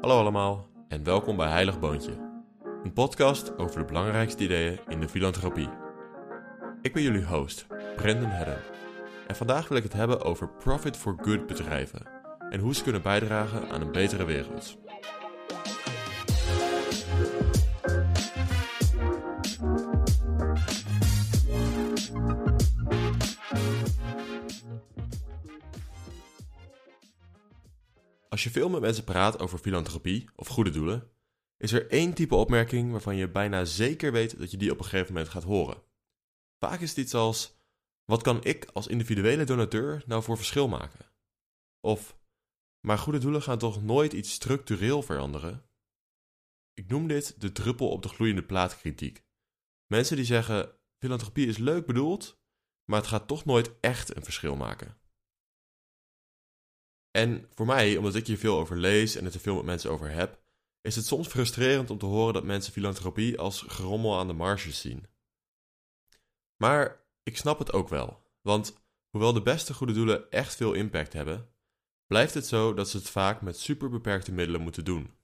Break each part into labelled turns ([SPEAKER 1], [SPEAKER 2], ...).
[SPEAKER 1] Hallo allemaal en welkom bij Heilig Boontje, een podcast over de belangrijkste ideeën in de filantropie. Ik ben jullie host, Brendan Hedden, en vandaag wil ik het hebben over profit for good bedrijven en hoe ze kunnen bijdragen aan een betere wereld. Je veel met mensen praat over filantropie of goede doelen, is er één type opmerking waarvan je bijna zeker weet dat je die op een gegeven moment gaat horen. Vaak is het iets als: Wat kan ik als individuele donateur nou voor verschil maken? Of: Maar goede doelen gaan toch nooit iets structureel veranderen? Ik noem dit de druppel op de gloeiende plaat kritiek. Mensen die zeggen: Filantropie is leuk bedoeld, maar het gaat toch nooit echt een verschil maken. En voor mij, omdat ik hier veel over lees en het er veel met mensen over heb, is het soms frustrerend om te horen dat mensen filantropie als gerommel aan de marges zien. Maar ik snap het ook wel, want hoewel de beste goede doelen echt veel impact hebben, blijft het zo dat ze het vaak met superbeperkte middelen moeten doen.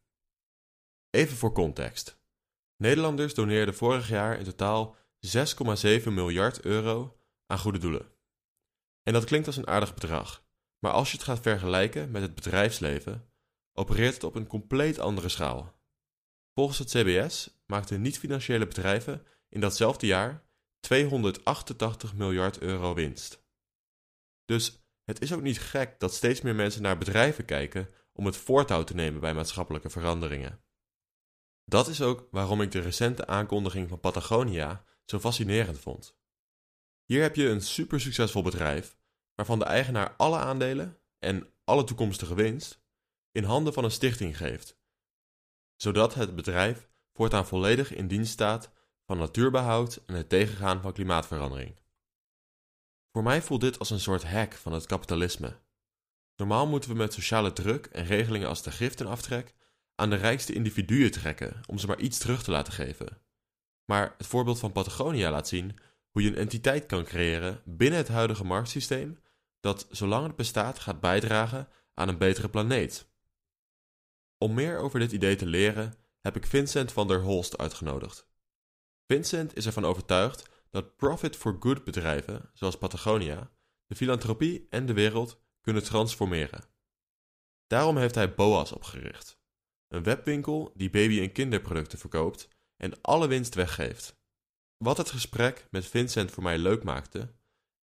[SPEAKER 1] Even voor context. Nederlanders doneerden vorig jaar in totaal 6,7 miljard euro aan goede doelen. En dat klinkt als een aardig bedrag. Maar als je het gaat vergelijken met het bedrijfsleven, opereert het op een compleet andere schaal. Volgens het CBS maakten niet-financiële bedrijven in datzelfde jaar 288 miljard euro winst. Dus het is ook niet gek dat steeds meer mensen naar bedrijven kijken om het voortouw te nemen bij maatschappelijke veranderingen. Dat is ook waarom ik de recente aankondiging van Patagonia zo fascinerend vond. Hier heb je een super succesvol bedrijf waarvan de eigenaar alle aandelen en alle toekomstige winst in handen van een stichting geeft, zodat het bedrijf voortaan volledig in dienst staat van natuurbehoud en het tegengaan van klimaatverandering. Voor mij voelt dit als een soort hack van het kapitalisme. Normaal moeten we met sociale druk en regelingen als de giftenaftrek aan de rijkste individuen trekken om ze maar iets terug te laten geven. Maar het voorbeeld van Patagonia laat zien hoe je een entiteit kan creëren binnen het huidige marktsysteem dat zolang het bestaat gaat bijdragen aan een betere planeet. Om meer over dit idee te leren heb ik Vincent van der Holst uitgenodigd. Vincent is ervan overtuigd dat profit for good bedrijven, zoals Patagonia, de filantropie en de wereld kunnen transformeren. Daarom heeft hij BOAS opgericht, een webwinkel die baby- en kinderproducten verkoopt en alle winst weggeeft. Wat het gesprek met Vincent voor mij leuk maakte,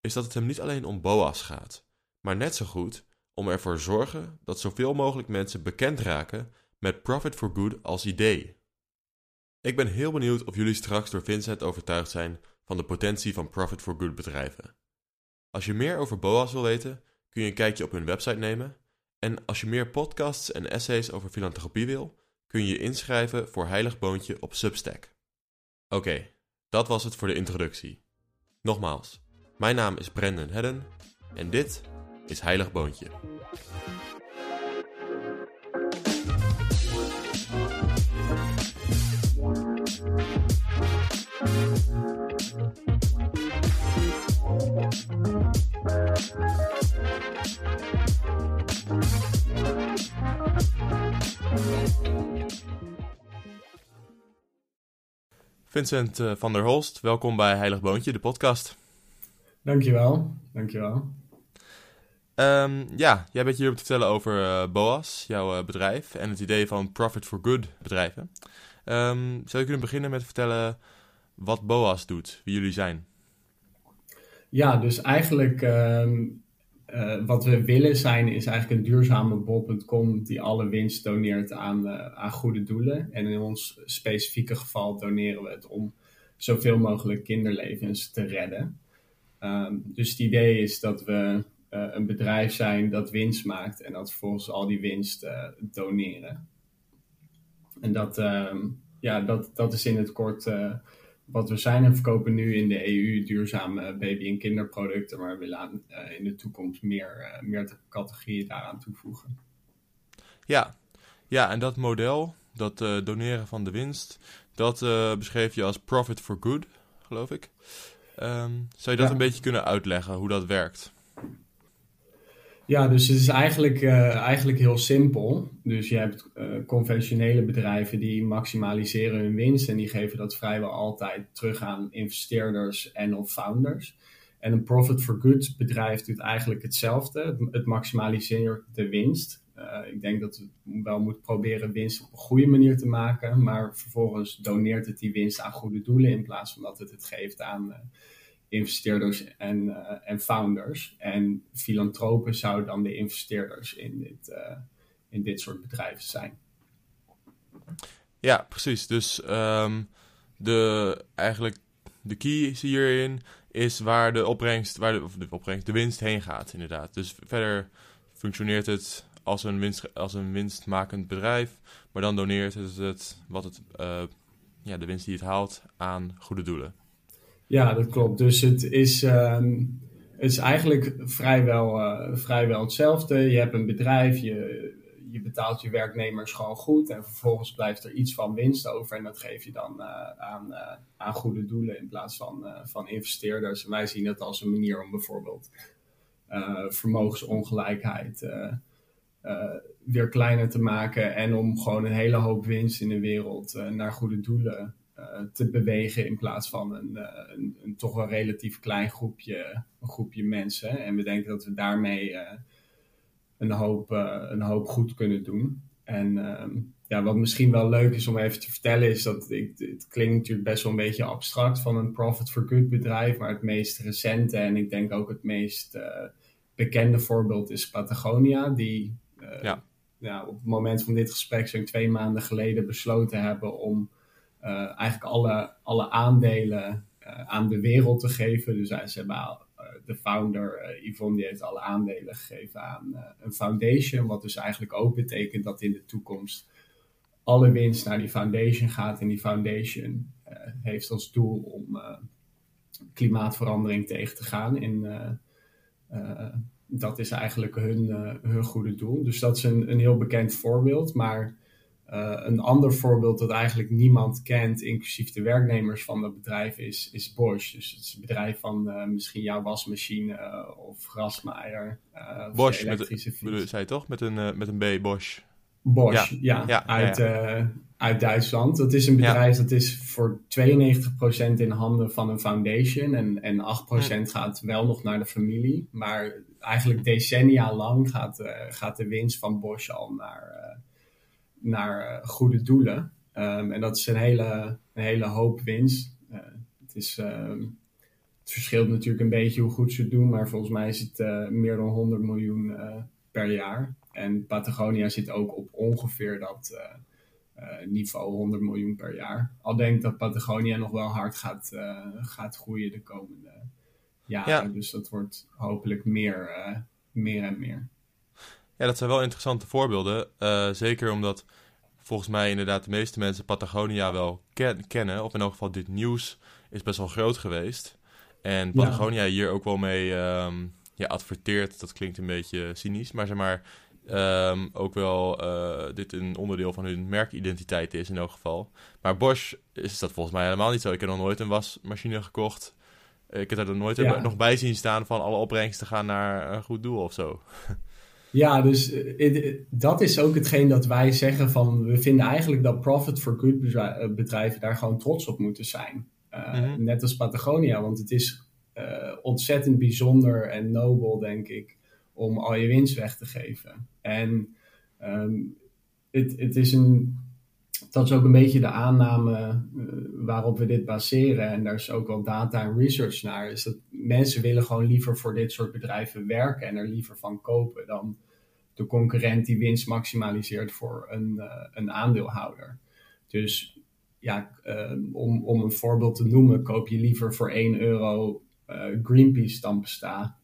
[SPEAKER 1] is dat het hem niet alleen om BOA's gaat, maar net zo goed om ervoor zorgen dat zoveel mogelijk mensen bekend raken met Profit for Good als idee. Ik ben heel benieuwd of jullie straks door Vincent overtuigd zijn van de potentie van Profit for Good bedrijven. Als je meer over BOA's wil weten, kun je een kijkje op hun website nemen. En als je meer podcasts en essays over filantropie wil, kun je je inschrijven voor Heilig Boontje op Substack. Oké, dat was het voor de introductie. Nogmaals, mijn naam is Brendan Hedden en dit is Heilig Boontje. Vincent eh, van der Holst, welkom bij Heilig Boontje, de podcast.
[SPEAKER 2] Dankjewel, dankjewel.
[SPEAKER 1] Um, ja, jij bent hier om te vertellen over uh, BOAS, jouw uh, bedrijf, en het idee van Profit for Good bedrijven. Um, zou je kunnen beginnen met vertellen wat BOAS doet, wie jullie zijn?
[SPEAKER 2] Ja, dus eigenlijk um, uh, wat we willen zijn is eigenlijk een duurzame bol.com die alle winst doneert aan, aan goede doelen. En in ons specifieke geval doneren we het om zoveel mogelijk kinderlevens te redden. Um, dus het idee is dat we uh, een bedrijf zijn dat winst maakt en dat vervolgens al die winst uh, doneren. En dat, um, ja, dat, dat is in het kort uh, wat we zijn en verkopen nu in de EU duurzame baby- en kinderproducten, maar we willen in de toekomst meer, meer categorieën daaraan toevoegen.
[SPEAKER 1] Ja, ja en dat model, dat doneren van de winst, dat beschreef je als profit for good, geloof ik. Um, zou je dat ja. een beetje kunnen uitleggen, hoe dat werkt?
[SPEAKER 2] Ja, dus het is eigenlijk, eigenlijk heel simpel. Dus je hebt conventionele bedrijven die maximaliseren hun winst en die geven dat vrijwel altijd terug aan investeerders en of founders. En een profit for good bedrijf doet eigenlijk hetzelfde. Het, maximaliseert de winst. Uh, ik denk dat we wel moeten proberen winst op een goede manier te maken. Maar vervolgens doneert het die winst aan goede doelen in plaats van dat het het geeft aan uh, investeerders en, uh, en founders. En filantropen zouden dan de investeerders in dit, in dit soort bedrijven zijn.
[SPEAKER 3] Ja, precies. Dus um, de, eigenlijk de key hierin is waar de opbrengst, waar de opbrengst, de winst heen gaat, inderdaad. Dus verder functioneert het als een, winst, als een winstmakend bedrijf, maar dan doneert het, het wat het, uh, ja, de winst die het haalt aan goede doelen.
[SPEAKER 2] Ja, dat klopt. Dus het is, um, het is eigenlijk vrijwel, uh, vrijwel hetzelfde. Je hebt een bedrijf, je je betaalt je werknemers gewoon goed en vervolgens blijft er iets van winst over en dat geef je dan uh, aan, aan goede doelen in plaats van, van investeerders. En wij zien het als een manier om bijvoorbeeld vermogensongelijkheid weer kleiner te maken en om gewoon een hele hoop winst in de wereld naar goede doelen te bewegen in plaats van een, een, toch wel relatief klein groepje, een groepje mensen. En we denken dat we daarmee een hoop, een hoop goed kunnen doen. En uh, ja, wat misschien wel leuk is om even te vertellen, is dat ik, het klinkt natuurlijk best wel een beetje abstract van een profit for good bedrijf, maar het meest recente en ik denk ook het meest bekende voorbeeld is Patagonia, die uh, ja. Ja, op het moment van dit gesprek zo'n twee maanden geleden besloten hebben om eigenlijk alle, alle aandelen aan de wereld te geven. Dus ze hebben de founder, Yvonne, die heeft alle aandelen gegeven aan een foundation. Wat dus eigenlijk ook betekent dat in de toekomst alle winst naar die foundation gaat. En die foundation uh, heeft als doel om klimaatverandering tegen te gaan. En dat is eigenlijk hun, hun goede doel. Dus dat is een, een heel bekend voorbeeld. Maar uh, een ander voorbeeld dat eigenlijk niemand kent, inclusief de werknemers van dat bedrijf, is, is Bosch. Dus het is een bedrijf van uh, misschien jouw wasmachine uh, of grasmaaier.
[SPEAKER 3] Bosch, met, zei je toch? Met een, met een B, Bosch.
[SPEAKER 2] Bosch, ja, ja, ja uit, ja. Uit Duitsland. Dat is een bedrijf dat is voor 92% in handen van een foundation en, en 8% gaat wel nog naar de familie. Maar eigenlijk decennia lang gaat, gaat de winst van Bosch al naar naar eh, goede doelen. Um, en dat is een hele, een hele hoop winst. Uh, het, is, um, het verschilt natuurlijk een beetje hoe goed ze het doen, maar volgens mij is het meer dan 100 miljoen per jaar. En Patagonia zit ook op ongeveer dat niveau 100 miljoen per jaar. Al denk ik dat Patagonia nog wel hard gaat, gaat groeien de komende jaren. Ja. Dus dat wordt hopelijk meer, meer en meer.
[SPEAKER 3] Ja, dat zijn wel interessante voorbeelden. Zeker omdat volgens mij inderdaad de meeste mensen Patagonia wel kennen. Of in elk geval dit nieuws is best wel groot geweest. En Patagonia ja. hier ook wel mee um, ja, adverteert. Dat klinkt een beetje cynisch, maar zeg maar... Um, ook wel uh, dit een onderdeel van hun merkidentiteit is in elk geval. Maar Bosch is dat volgens mij helemaal niet zo. Ik heb nog nooit een wasmachine gekocht. Ik heb er nooit ja. nog bij zien staan van alle opbrengsten gaan naar een goed doel of zo.
[SPEAKER 2] Ja, dus eh, dat is ook hetgeen dat wij zeggen van we vinden eigenlijk dat profit for good eh, bedrijven daar gewoon trots op moeten zijn. Uh, mm-hmm. Net als Patagonia, want het is uh, ontzettend bijzonder en nobel, denk ik, om al je winst weg te geven. En um, het, is een, dat is ook een beetje de aanname uh, waarop we dit baseren. En daar is ook wel data en research naar. Is dat mensen willen gewoon liever voor dit soort bedrijven werken en er liever van kopen dan de concurrent die winst maximaliseert voor een, uh, een aandeelhouder. Dus ja, uh, om, een voorbeeld te noemen, koop je liever voor 1 euro Greenpeace tandpasta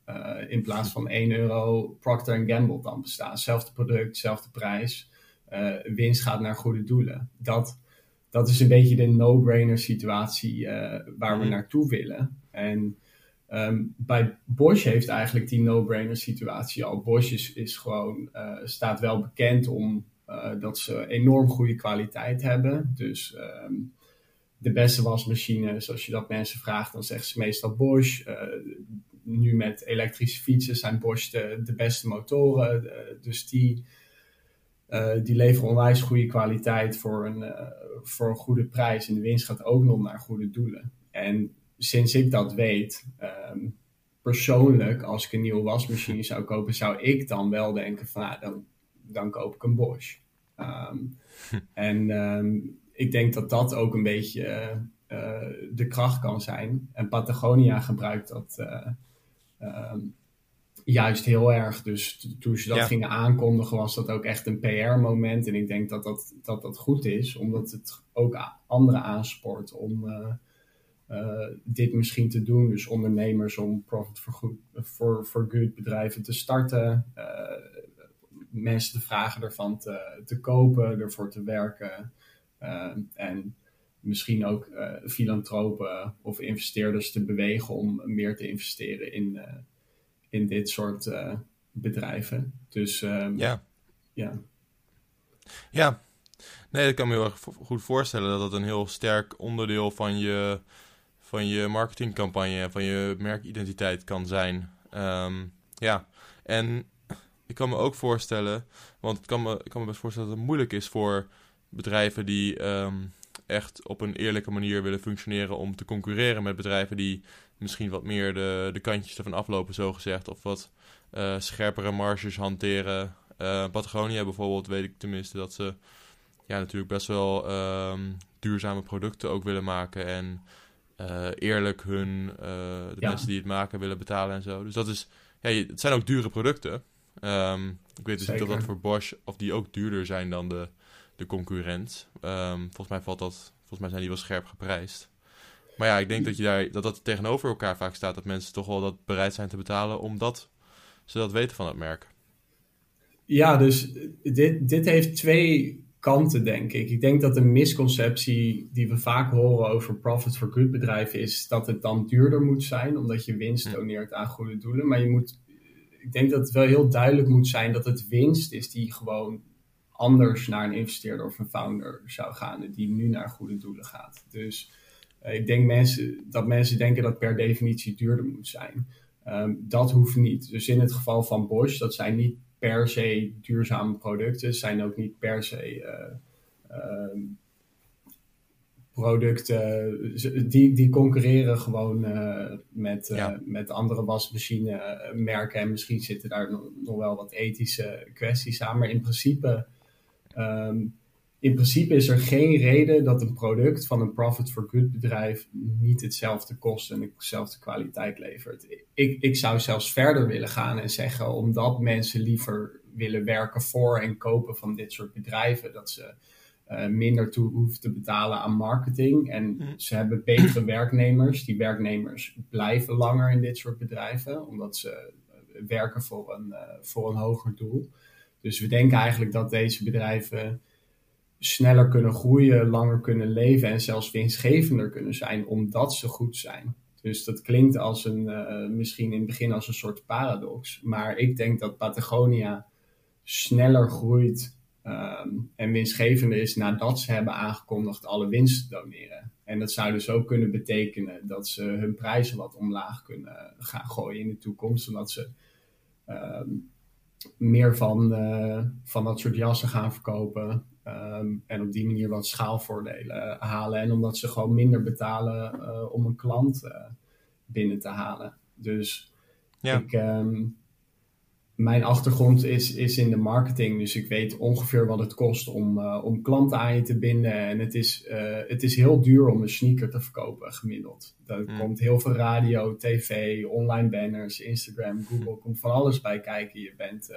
[SPEAKER 2] in plaats van 1 euro Procter Gamble tandpasta. Hetzelfde product, dezelfde prijs. winst gaat naar goede doelen. Dat, dat is een beetje de no-brainer situatie waar we mhm. naartoe willen. En Um, bij Bosch heeft eigenlijk die no-brainer situatie al. Bosch is, is gewoon, uh, staat wel bekend om uh, dat ze enorm goede kwaliteit hebben. Dus um, de beste wasmachines, als je dat mensen vraagt, dan zeggen ze meestal Bosch. Uh, nu met elektrische fietsen zijn Bosch de, de beste motoren. dus die, die leveren onwijs goede kwaliteit voor een, voor een goede prijs. En de winst gaat ook nog naar goede doelen. En sinds ik dat weet, ehm, persoonlijk, als ik een nieuwe wasmachine zou kopen, zou ik dan wel denken van, nou, dan, dan koop ik een Bosch. Ehm, en ehm, ik denk dat dat ook een beetje uh, de kracht kan zijn. En Patagonia gebruikt dat uh, juist heel erg. Dus toen ze dat gingen aankondigen, was dat ook echt een PR-moment. En ik denk dat dat, dat dat goed is, omdat het ook anderen aanspoort om uh, dit misschien te doen. Dus ondernemers om profit for good, for, for good bedrijven te starten. Uh, mensen te vragen ervan te, te kopen, ervoor te werken. Uh, en misschien ook filantropen of investeerders te bewegen om meer te investeren in, in dit soort bedrijven. Dus um,
[SPEAKER 3] ja.
[SPEAKER 2] ja.
[SPEAKER 3] Ja, nee, ik kan me heel erg goed voorstellen dat dat een heel sterk onderdeel van je van je marketingcampagne en van je merkidentiteit kan zijn. Ehm, ja, en ik kan me ook voorstellen, want ik kan me, ik kan me best voorstellen dat het moeilijk is voor bedrijven die ehm, echt op een eerlijke manier willen functioneren om te concurreren met bedrijven die misschien wat meer de, de kantjes ervan aflopen, zo gezegd, of wat uh, scherpere marges hanteren. Uh, Patagonia bijvoorbeeld, weet ik tenminste dat ze ja, natuurlijk best wel um, duurzame producten ook willen maken en uh, eerlijk hun, de mensen die het maken willen betalen en zo. Dus dat is, ja, het zijn ook dure producten. Um, ik weet dus niet of dat voor Bosch, of die ook duurder zijn dan de, de concurrent. Um, volgens mij valt dat, volgens mij zijn die wel scherp geprijsd. Maar ja, ik denk dat, je daar, dat dat tegenover elkaar vaak staat. Dat mensen toch wel dat bereid zijn te betalen omdat ze dat weten van het merk.
[SPEAKER 2] Ja, dus dit, dit heeft twee kanten, denk ik. Ik denk dat een misconceptie die we vaak horen over profit for good bedrijven is dat het dan duurder moet zijn, omdat je winst doneert aan goede doelen. Maar je moet, ik denk dat het wel heel duidelijk moet zijn dat het winst is die gewoon anders naar een investeerder of een founder zou gaan, die nu naar goede doelen gaat. Dus uh, ik denk mensen, dat mensen denken dat per definitie duurder moet zijn. Um, dat hoeft niet. Dus in het geval van Bosch, dat zijn niet per se duurzame producten, zijn ook niet per se uh, producten, die, die concurreren gewoon uh, met, met andere wasmachine merken. En misschien zitten daar nog, nog, wel wat ethische kwesties aan. Maar in principe um, in principe is er geen reden dat een product van een profit for good bedrijf niet hetzelfde kost en dezelfde kwaliteit levert. Ik, ik zou zelfs verder willen gaan en zeggen, omdat mensen liever willen werken voor en kopen van dit soort bedrijven, dat ze uh, minder toe hoeven te betalen aan marketing. En mm. ze hebben betere werknemers. Die werknemers blijven langer in dit soort bedrijven, omdat ze uh, werken voor een, uh, voor een hoger doel. Dus we denken eigenlijk dat deze bedrijven sneller kunnen groeien, langer kunnen leven en zelfs winstgevender kunnen zijn omdat ze goed zijn. Dus dat klinkt als een, uh, misschien in het begin als een soort paradox. Maar ik denk dat Patagonia sneller groeit um, en winstgevender is nadat ze hebben aangekondigd alle winst te doneren. En dat zou dus ook kunnen betekenen dat ze hun prijzen wat omlaag kunnen gaan gooien in de toekomst. Zodat ze um, meer van, uh, van dat soort jassen gaan verkopen. Um, en op die manier wat schaalvoordelen halen. En omdat ze gewoon minder betalen uh, om een klant uh, binnen te halen. Dus ja. ik, um, mijn achtergrond is, is in de marketing. Dus ik weet ongeveer wat het kost om, uh, om klanten aan je te binden. En het is, het is heel duur om een sneaker te verkopen, gemiddeld. Er mm. komt heel veel radio, tv, online banners, Instagram, Google. komt van alles bij kijken. Je bent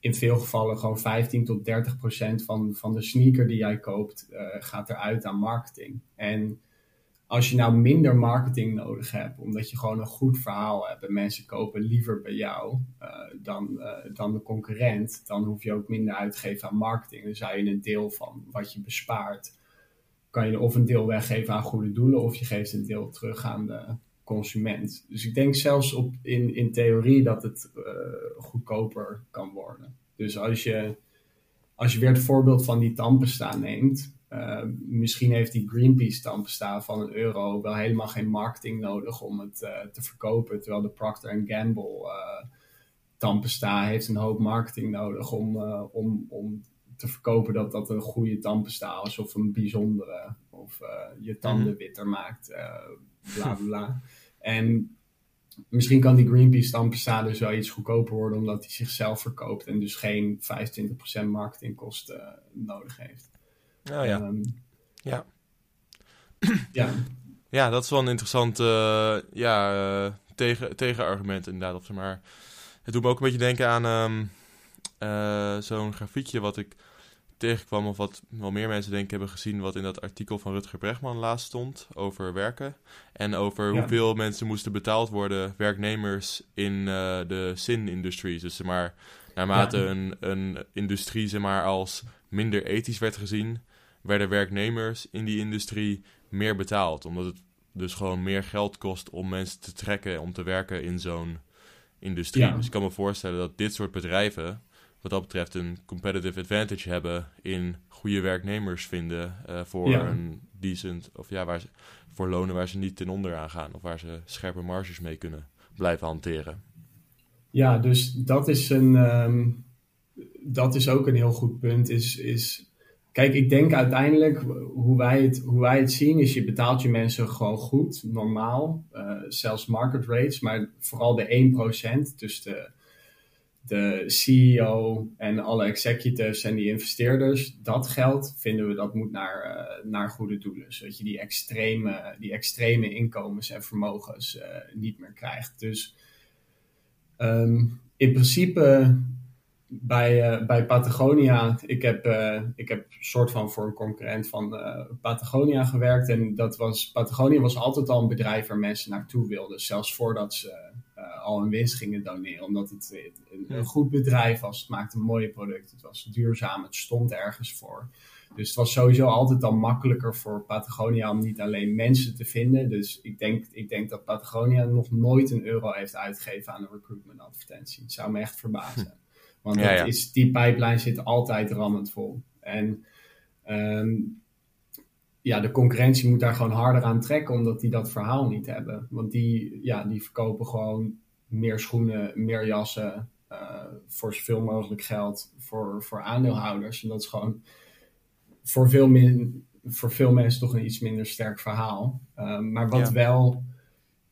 [SPEAKER 2] in veel gevallen gewoon 15 tot 30 procent van, van de sneaker die jij koopt gaat eruit aan marketing. En als je nou minder marketing nodig hebt, omdat je gewoon een goed verhaal hebt en mensen kopen liever bij jou uh, dan, uh, dan de concurrent, dan hoef je ook minder uit te geven aan marketing. Dan zou je een deel van wat je bespaart, kan je of een deel weggeven aan goede doelen of je geeft een deel terug aan de, consument. Dus ik denk zelfs op, in, in theorie dat het uh, goedkoper kan worden. Dus als je als je weer het voorbeeld van die tandpasta neemt, uh, misschien heeft die Greenpeace tandpasta van een euro wel helemaal geen marketing nodig om het uh, te verkopen. Terwijl de Procter Gamble uh, tandpasta heeft een hoop marketing nodig om, om, om te verkopen dat dat een goede tandpasta is of een bijzondere. Of je tanden mm. witter maakt, bla bla. en misschien kan die Greenpeace tandpasta dus wel iets goedkoper worden omdat hij zichzelf verkoopt en dus geen 25% marketingkosten nodig heeft.
[SPEAKER 3] Oh ja. Um, ja.
[SPEAKER 2] ja.
[SPEAKER 3] Ja, dat is wel een interessant uh, ja, uh, tegen, tegenargument inderdaad. Of, maar, het doet me ook een beetje denken aan um, uh, zo'n grafiekje wat ik tegenkwam, of wat wel meer mensen denk ik hebben gezien, wat in dat artikel van Rutger Bregman laatst stond over werken. En over ja. hoeveel mensen moesten betaald worden, werknemers in de sin-industrie. Dus maar, naarmate ja. een, een industrie zeg maar, als minder ethisch werd gezien, werden werknemers in die industrie meer betaald. Omdat het dus gewoon meer geld kost om mensen te trekken om te werken in zo'n industrie. Dus ik kan me voorstellen dat dit soort bedrijven, wat dat betreft, een competitive advantage hebben in goede werknemers vinden uh, voor een decent, of ja, waar ze, voor lonen waar ze niet ten onder aan gaan, of waar ze scherpe marges mee kunnen blijven hanteren.
[SPEAKER 2] Ja, dus dat is een. Um, dat is ook een heel goed punt. Is, is Kijk, ik denk uiteindelijk hoe wij, het, hoe wij het zien is je betaalt je mensen gewoon goed, normaal, uh, zelfs market rates, maar vooral de 1%, dus de, de CEO en alle executives en die investeerders, dat geld vinden we dat moet naar, uh, naar goede doelen, zodat je die extreme, die extreme inkomens en vermogens uh, niet meer krijgt. Dus um, in principe bij, uh, bij Patagonia, ik heb, uh, ik heb soort van voor een concurrent van uh, Patagonia gewerkt. En dat was, Patagonia was altijd al een bedrijf waar mensen naartoe wilden. Zelfs voordat ze al een winst gingen doneren. Omdat het een, een, goed bedrijf was. Het maakte mooie producten. Het was duurzaam. Het stond ergens voor. Dus het was sowieso altijd al makkelijker voor Patagonia om niet alleen mensen te vinden. Dus ik denk, ik denk dat Patagonia nog nooit een euro heeft uitgegeven aan een recruitment advertentie. Het zou me echt verbazen. Want ja, Is, die pipeline zit altijd rammend vol. En um, ja, de concurrentie moet daar gewoon harder aan trekken, omdat die dat verhaal niet hebben. Want die, ja, die verkopen gewoon meer schoenen, meer jassen, uh, voor zoveel mogelijk geld voor, voor aandeelhouders. En dat is gewoon voor veel, min, voor veel mensen toch een iets minder sterk verhaal. Uh, maar wat wel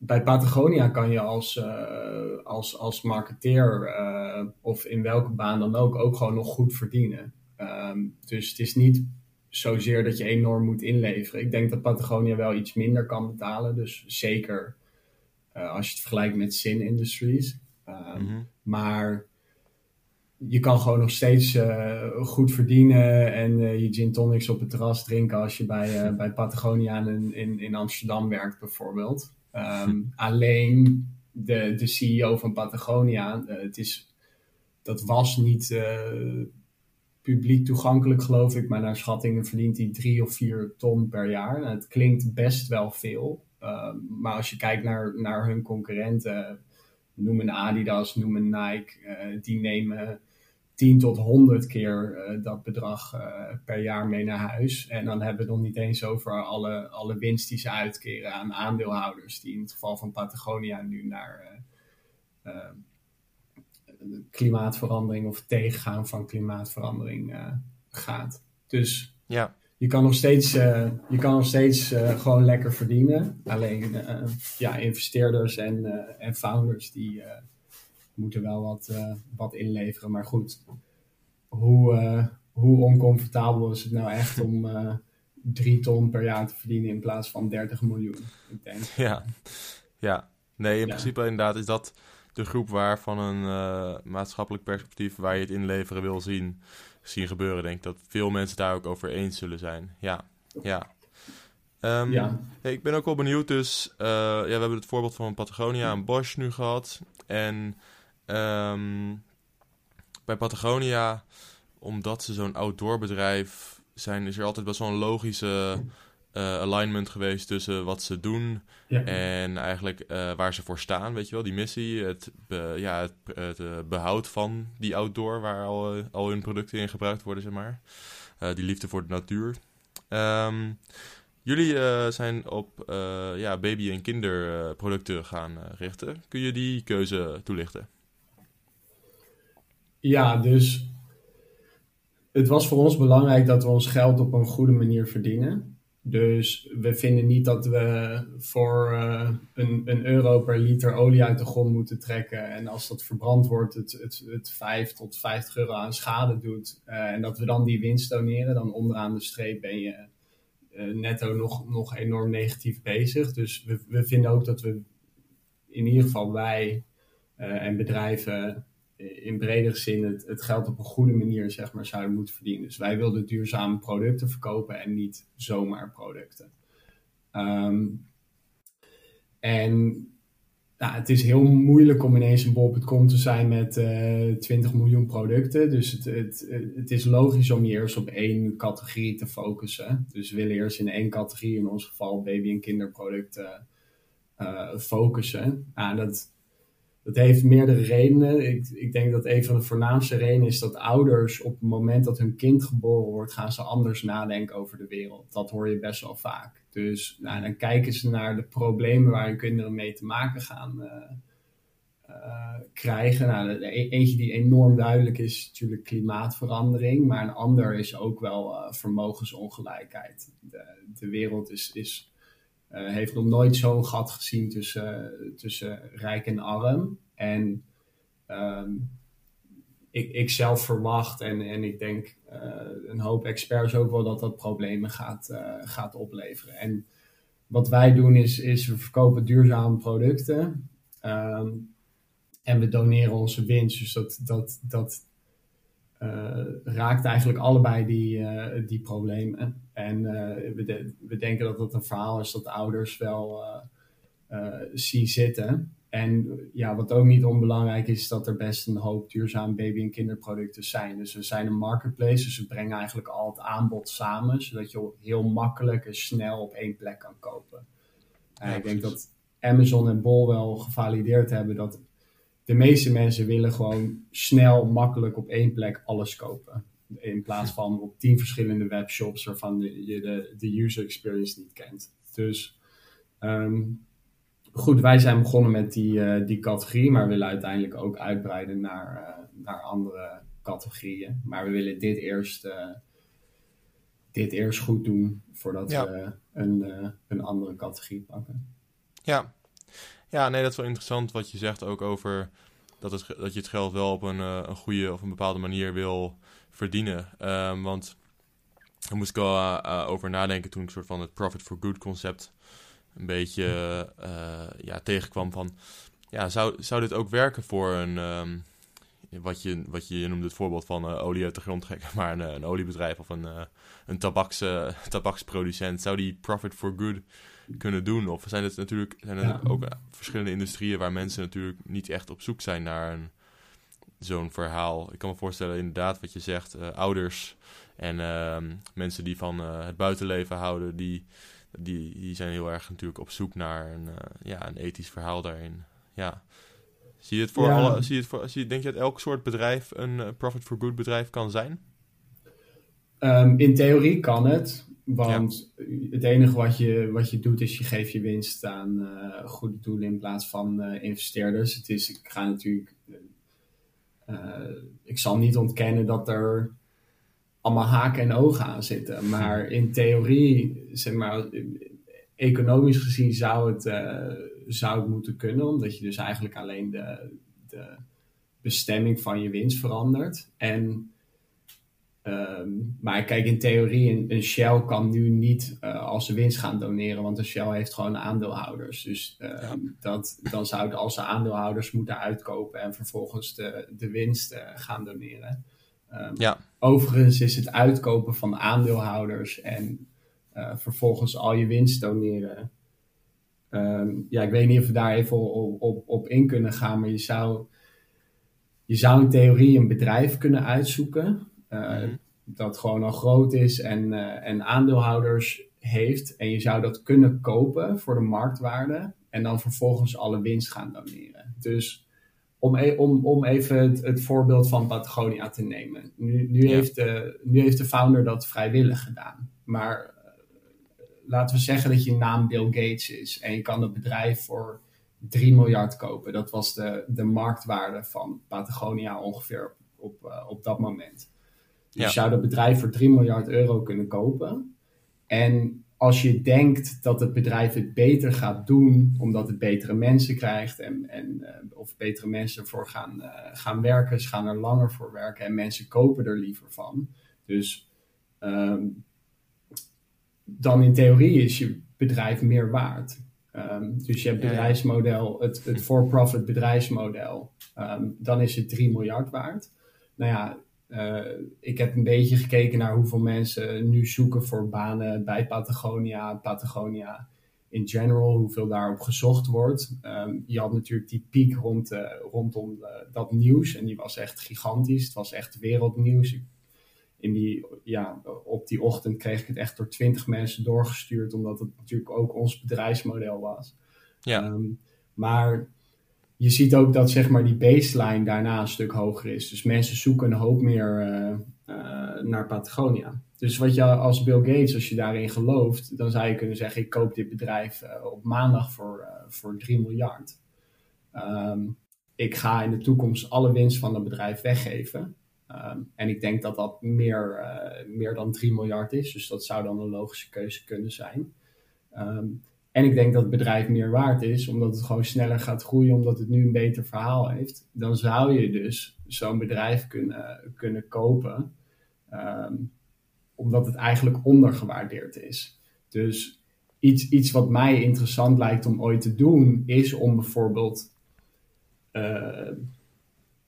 [SPEAKER 2] bij Patagonia kan je als, uh, als, als marketeer uh, of in welke baan dan ook ook gewoon nog goed verdienen. Um, dus het is niet zozeer dat je enorm moet inleveren. Ik denk dat Patagonia wel iets minder kan betalen. Dus zeker uh, als je het vergelijkt met Sin Industries. Um, mm -hmm. Maar je kan gewoon nog steeds goed verdienen en je gin tonics op het terras drinken als je bij, bij Patagonia in, in, in Amsterdam werkt bijvoorbeeld. Um, alleen de, de CEO van Patagonia, uh, het is, dat was niet uh, publiek toegankelijk, geloof ik, maar naar schattingen verdient hij drie of vier ton per jaar. Nou, het klinkt best wel veel, uh, maar als je kijkt naar, naar hun concurrenten, noem een Adidas, noem een Nike, die nemen 10 tot 100 keer uh, dat bedrag uh, per jaar mee naar huis. En dan hebben we het nog niet eens over alle, alle winst die ze uitkeren aan aandeelhouders, die in het geval van Patagonia nu naar uh, klimaatverandering of tegengaan van klimaatverandering gaat. Dus
[SPEAKER 3] ja.
[SPEAKER 2] je kan nog steeds, je kan nog steeds gewoon lekker verdienen. Alleen ja, investeerders en, en founders die moeten wel wat, uh, wat inleveren. Maar goed, hoe, uh, hoe oncomfortabel is het nou echt om uh, drie ton per jaar te verdienen in plaats van 30 miljoen? Ik denk.
[SPEAKER 3] Ja, ja. nee, in ja. principe inderdaad is dat de groep waar van een maatschappelijk perspectief waar je het inleveren wil zien, zien gebeuren. Denk ik dat veel mensen daar ook over eens zullen zijn. Ja, ja. Um, ja. Hey, ik ben ook wel benieuwd, dus ja, we hebben het voorbeeld van Patagonia en Bosch nu gehad. En Um, bij Patagonia, omdat ze zo'n outdoorbedrijf zijn, is er altijd best wel een logische eh, alignment geweest tussen wat ze doen
[SPEAKER 2] Ja.
[SPEAKER 3] en eigenlijk eh, waar ze voor staan, weet je wel, die missie, het, be- ja, het, het eh, behoud van die outdoor waar al, al hun producten in gebruikt worden, zeg maar. Die liefde voor de natuur. Ehm, jullie zijn op ja, baby- en kinderproducten gaan richten. Kun je die keuze toelichten?
[SPEAKER 2] Ja, dus het was voor ons belangrijk dat we ons geld op een goede manier verdienen. Dus we vinden niet dat we voor eh, een, een euro per liter olie uit de grond moeten trekken. En als dat verbrand wordt, het, het, het 5 tot 50 euro aan schade doet. Eh, en dat we dan die winst doneren. Dan onderaan de streep ben je eh, netto nog, nog enorm negatief bezig. Dus we, we vinden ook dat we in ieder geval wij en bedrijven in bredere zin het, het geld op een goede manier zeg maar, zouden moeten verdienen. Dus wij wilden duurzame producten verkopen en niet zomaar producten. Ehm, en nou, het is heel moeilijk om ineens een bol.com te zijn met eh 20 miljoen producten. Dus het, het, het is logisch om je eerst op één categorie te focussen. Dus we willen eerst in één categorie, in ons geval baby- en kinderproducten, eh, focussen. Nou, dat, dat heeft meerdere redenen. Ik, ik denk dat een van de voornaamste redenen is dat ouders op het moment dat hun kind geboren wordt, gaan ze anders nadenken over de wereld. Dat hoor je best wel vaak. Dus nou, dan kijken ze naar de problemen waar hun kinderen mee te maken gaan eh, eh, krijgen. Nou, de- eentje die enorm duidelijk is, is natuurlijk klimaatverandering. Maar een ander is ook wel eh, vermogensongelijkheid. De, de wereld is, is eh, heeft nog nooit zo'n gat gezien tussen, tussen rijk en arm. En ehm, ik, ik zelf verwacht en, en ik denk eh, een hoop experts ook wel dat dat problemen gaat, eh, gaat opleveren. En wat wij doen is, is we verkopen duurzame producten ehm, en we doneren onze winst. Dus dat, dat, dat raakt eigenlijk allebei die, die problemen. En eh, we, de- we denken dat dat een verhaal is dat ouders wel eh, eh, zien zitten. En ja, wat ook niet onbelangrijk is, is dat er best een hoop duurzame baby- en kinderproducten zijn. Dus we zijn een marketplace, dus we brengen eigenlijk al het aanbod samen, zodat je heel makkelijk en snel op één plek kan kopen.
[SPEAKER 3] Ja,
[SPEAKER 2] ik denk dat Amazon en Bol wel gevalideerd hebben dat de meeste mensen willen gewoon snel, makkelijk op één plek alles kopen. In plaats van op tien verschillende webshops waarvan je de, de user experience niet kent. Dus ehm, goed, wij zijn begonnen met die, eh, die categorie, maar willen uiteindelijk ook uitbreiden naar, eh, naar andere categorieën. Maar we willen dit eerst, eh, dit eerst goed doen voordat
[SPEAKER 3] Ja.
[SPEAKER 2] we een, een andere categorie pakken.
[SPEAKER 3] Ja. ja, nee, dat is wel interessant wat je zegt ook over dat, het, dat je het geld wel op een, een goede of een bepaalde manier wil verdienen. Ehm, want daar moest ik wel eh, eh, over nadenken toen ik soort van het profit for good concept een beetje eh, ja, tegenkwam van... Ja, zou, zou dit ook werken voor een... ehm, wat, je, wat je, je noemde het voorbeeld van olie uit de grond trekken, maar een, een oliebedrijf of een, een tabaks, tabaksproducent, zou die profit for good kunnen doen? Of zijn het natuurlijk zijn er
[SPEAKER 2] Ja.
[SPEAKER 3] ook verschillende industrieën waar mensen natuurlijk niet echt op zoek zijn naar een, zo'n verhaal? Ik kan me voorstellen, inderdaad, wat je zegt, eh, ouders en ehm, mensen die van eh, het buitenleven houden, die, die, die zijn heel erg natuurlijk op zoek naar een, eh, ja, een ethisch verhaal daarin. Ja. Zie je het voor
[SPEAKER 2] Ja.
[SPEAKER 3] alle, zie je het voor, zie je, denk je dat elk soort bedrijf een profit for good bedrijf kan zijn?
[SPEAKER 2] Ehm, in theorie kan het, want het enige wat je, wat je doet is je geeft je winst aan goede doelen in plaats van investeerders. Het is, ik ga natuurlijk, ik zal niet ontkennen dat er allemaal haken en ogen aan zitten, maar in theorie, zeg maar, economisch gezien zou het, eh, zou het moeten kunnen, omdat je dus eigenlijk alleen de, de bestemming van je winst verandert. En Ehm, maar kijk, in theorie, een, een Shell kan nu niet eh, als ze winst gaan doneren, want een Shell heeft gewoon aandeelhouders. Dus ehm,
[SPEAKER 3] Ja.
[SPEAKER 2] dat, dan zouden als ze aandeelhouders moeten uitkopen en vervolgens de, de winst eh, gaan doneren. Ehm,
[SPEAKER 3] Ja.
[SPEAKER 2] Overigens is het uitkopen van aandeelhouders en eh, vervolgens al je winst doneren. Ja, ik weet niet of we daar even op, op, op in kunnen gaan, maar je zou, je zou in theorie een bedrijf kunnen uitzoeken. Uh,
[SPEAKER 3] Mhm.
[SPEAKER 2] dat gewoon al groot is en, uh, en aandeelhouders heeft. En je zou dat kunnen kopen voor de marktwaarde en dan vervolgens alle winst gaan doneren. Dus om, e-, om, om even het, het, voorbeeld van Patagonia te nemen. Nu, nu, heeft de, nu heeft de founder dat vrijwillig gedaan. Maar uh, laten we zeggen dat je naam Bill Gates is en je kan het bedrijf voor 3 miljard kopen. Dat was de, de marktwaarde van Patagonia ongeveer op, uh, op dat moment. Ja. je zou dat bedrijf voor 3 miljard euro kunnen kopen. En als je denkt dat het bedrijf het beter gaat doen, omdat het betere mensen krijgt en, en uh, of betere mensen ervoor gaan, uh, gaan werken, ze gaan er langer voor werken en mensen kopen er liever van. Dus um, dan in theorie is je bedrijf meer waard. Um, dus je hebt bedrijfsmodel, het, het for-profit bedrijfsmodel, um, dan is het 3 miljard waard. Nou ja, uh, ik heb een beetje gekeken naar hoeveel mensen nu zoeken voor banen bij Patagonia, Patagonia in general, hoeveel daarop gezocht wordt. Um, je had natuurlijk die piek rond, uh, rondom uh, dat nieuws en die was echt gigantisch. Het was echt wereldnieuws. In die, ja, op die ochtend kreeg ik het echt door twintig mensen doorgestuurd, omdat het natuurlijk ook ons bedrijfsmodel was.
[SPEAKER 3] Ja.
[SPEAKER 2] Um, maar je ziet ook dat zeg maar, die baseline daarna een stuk hoger is. Dus mensen zoeken een hoop meer uh, uh, naar Patagonia. Dus wat je als Bill Gates, als je daarin gelooft, dan zou je kunnen zeggen: ik koop dit bedrijf uh, op maandag voor, voor 3 miljard. Um, ik ga in de toekomst alle winst van het bedrijf weggeven. Um, en ik denk dat dat meer, meer dan 3 miljard is. Dus dat zou dan een logische keuze kunnen zijn. Um, en ik denk dat het bedrijf meer waard is, omdat het gewoon sneller gaat groeien, omdat het nu een beter verhaal heeft. Dan zou je dus zo'n bedrijf kunnen, kunnen kopen, um, omdat het eigenlijk ondergewaardeerd is. Dus iets, iets wat mij interessant lijkt om ooit te doen, is om bijvoorbeeld uh,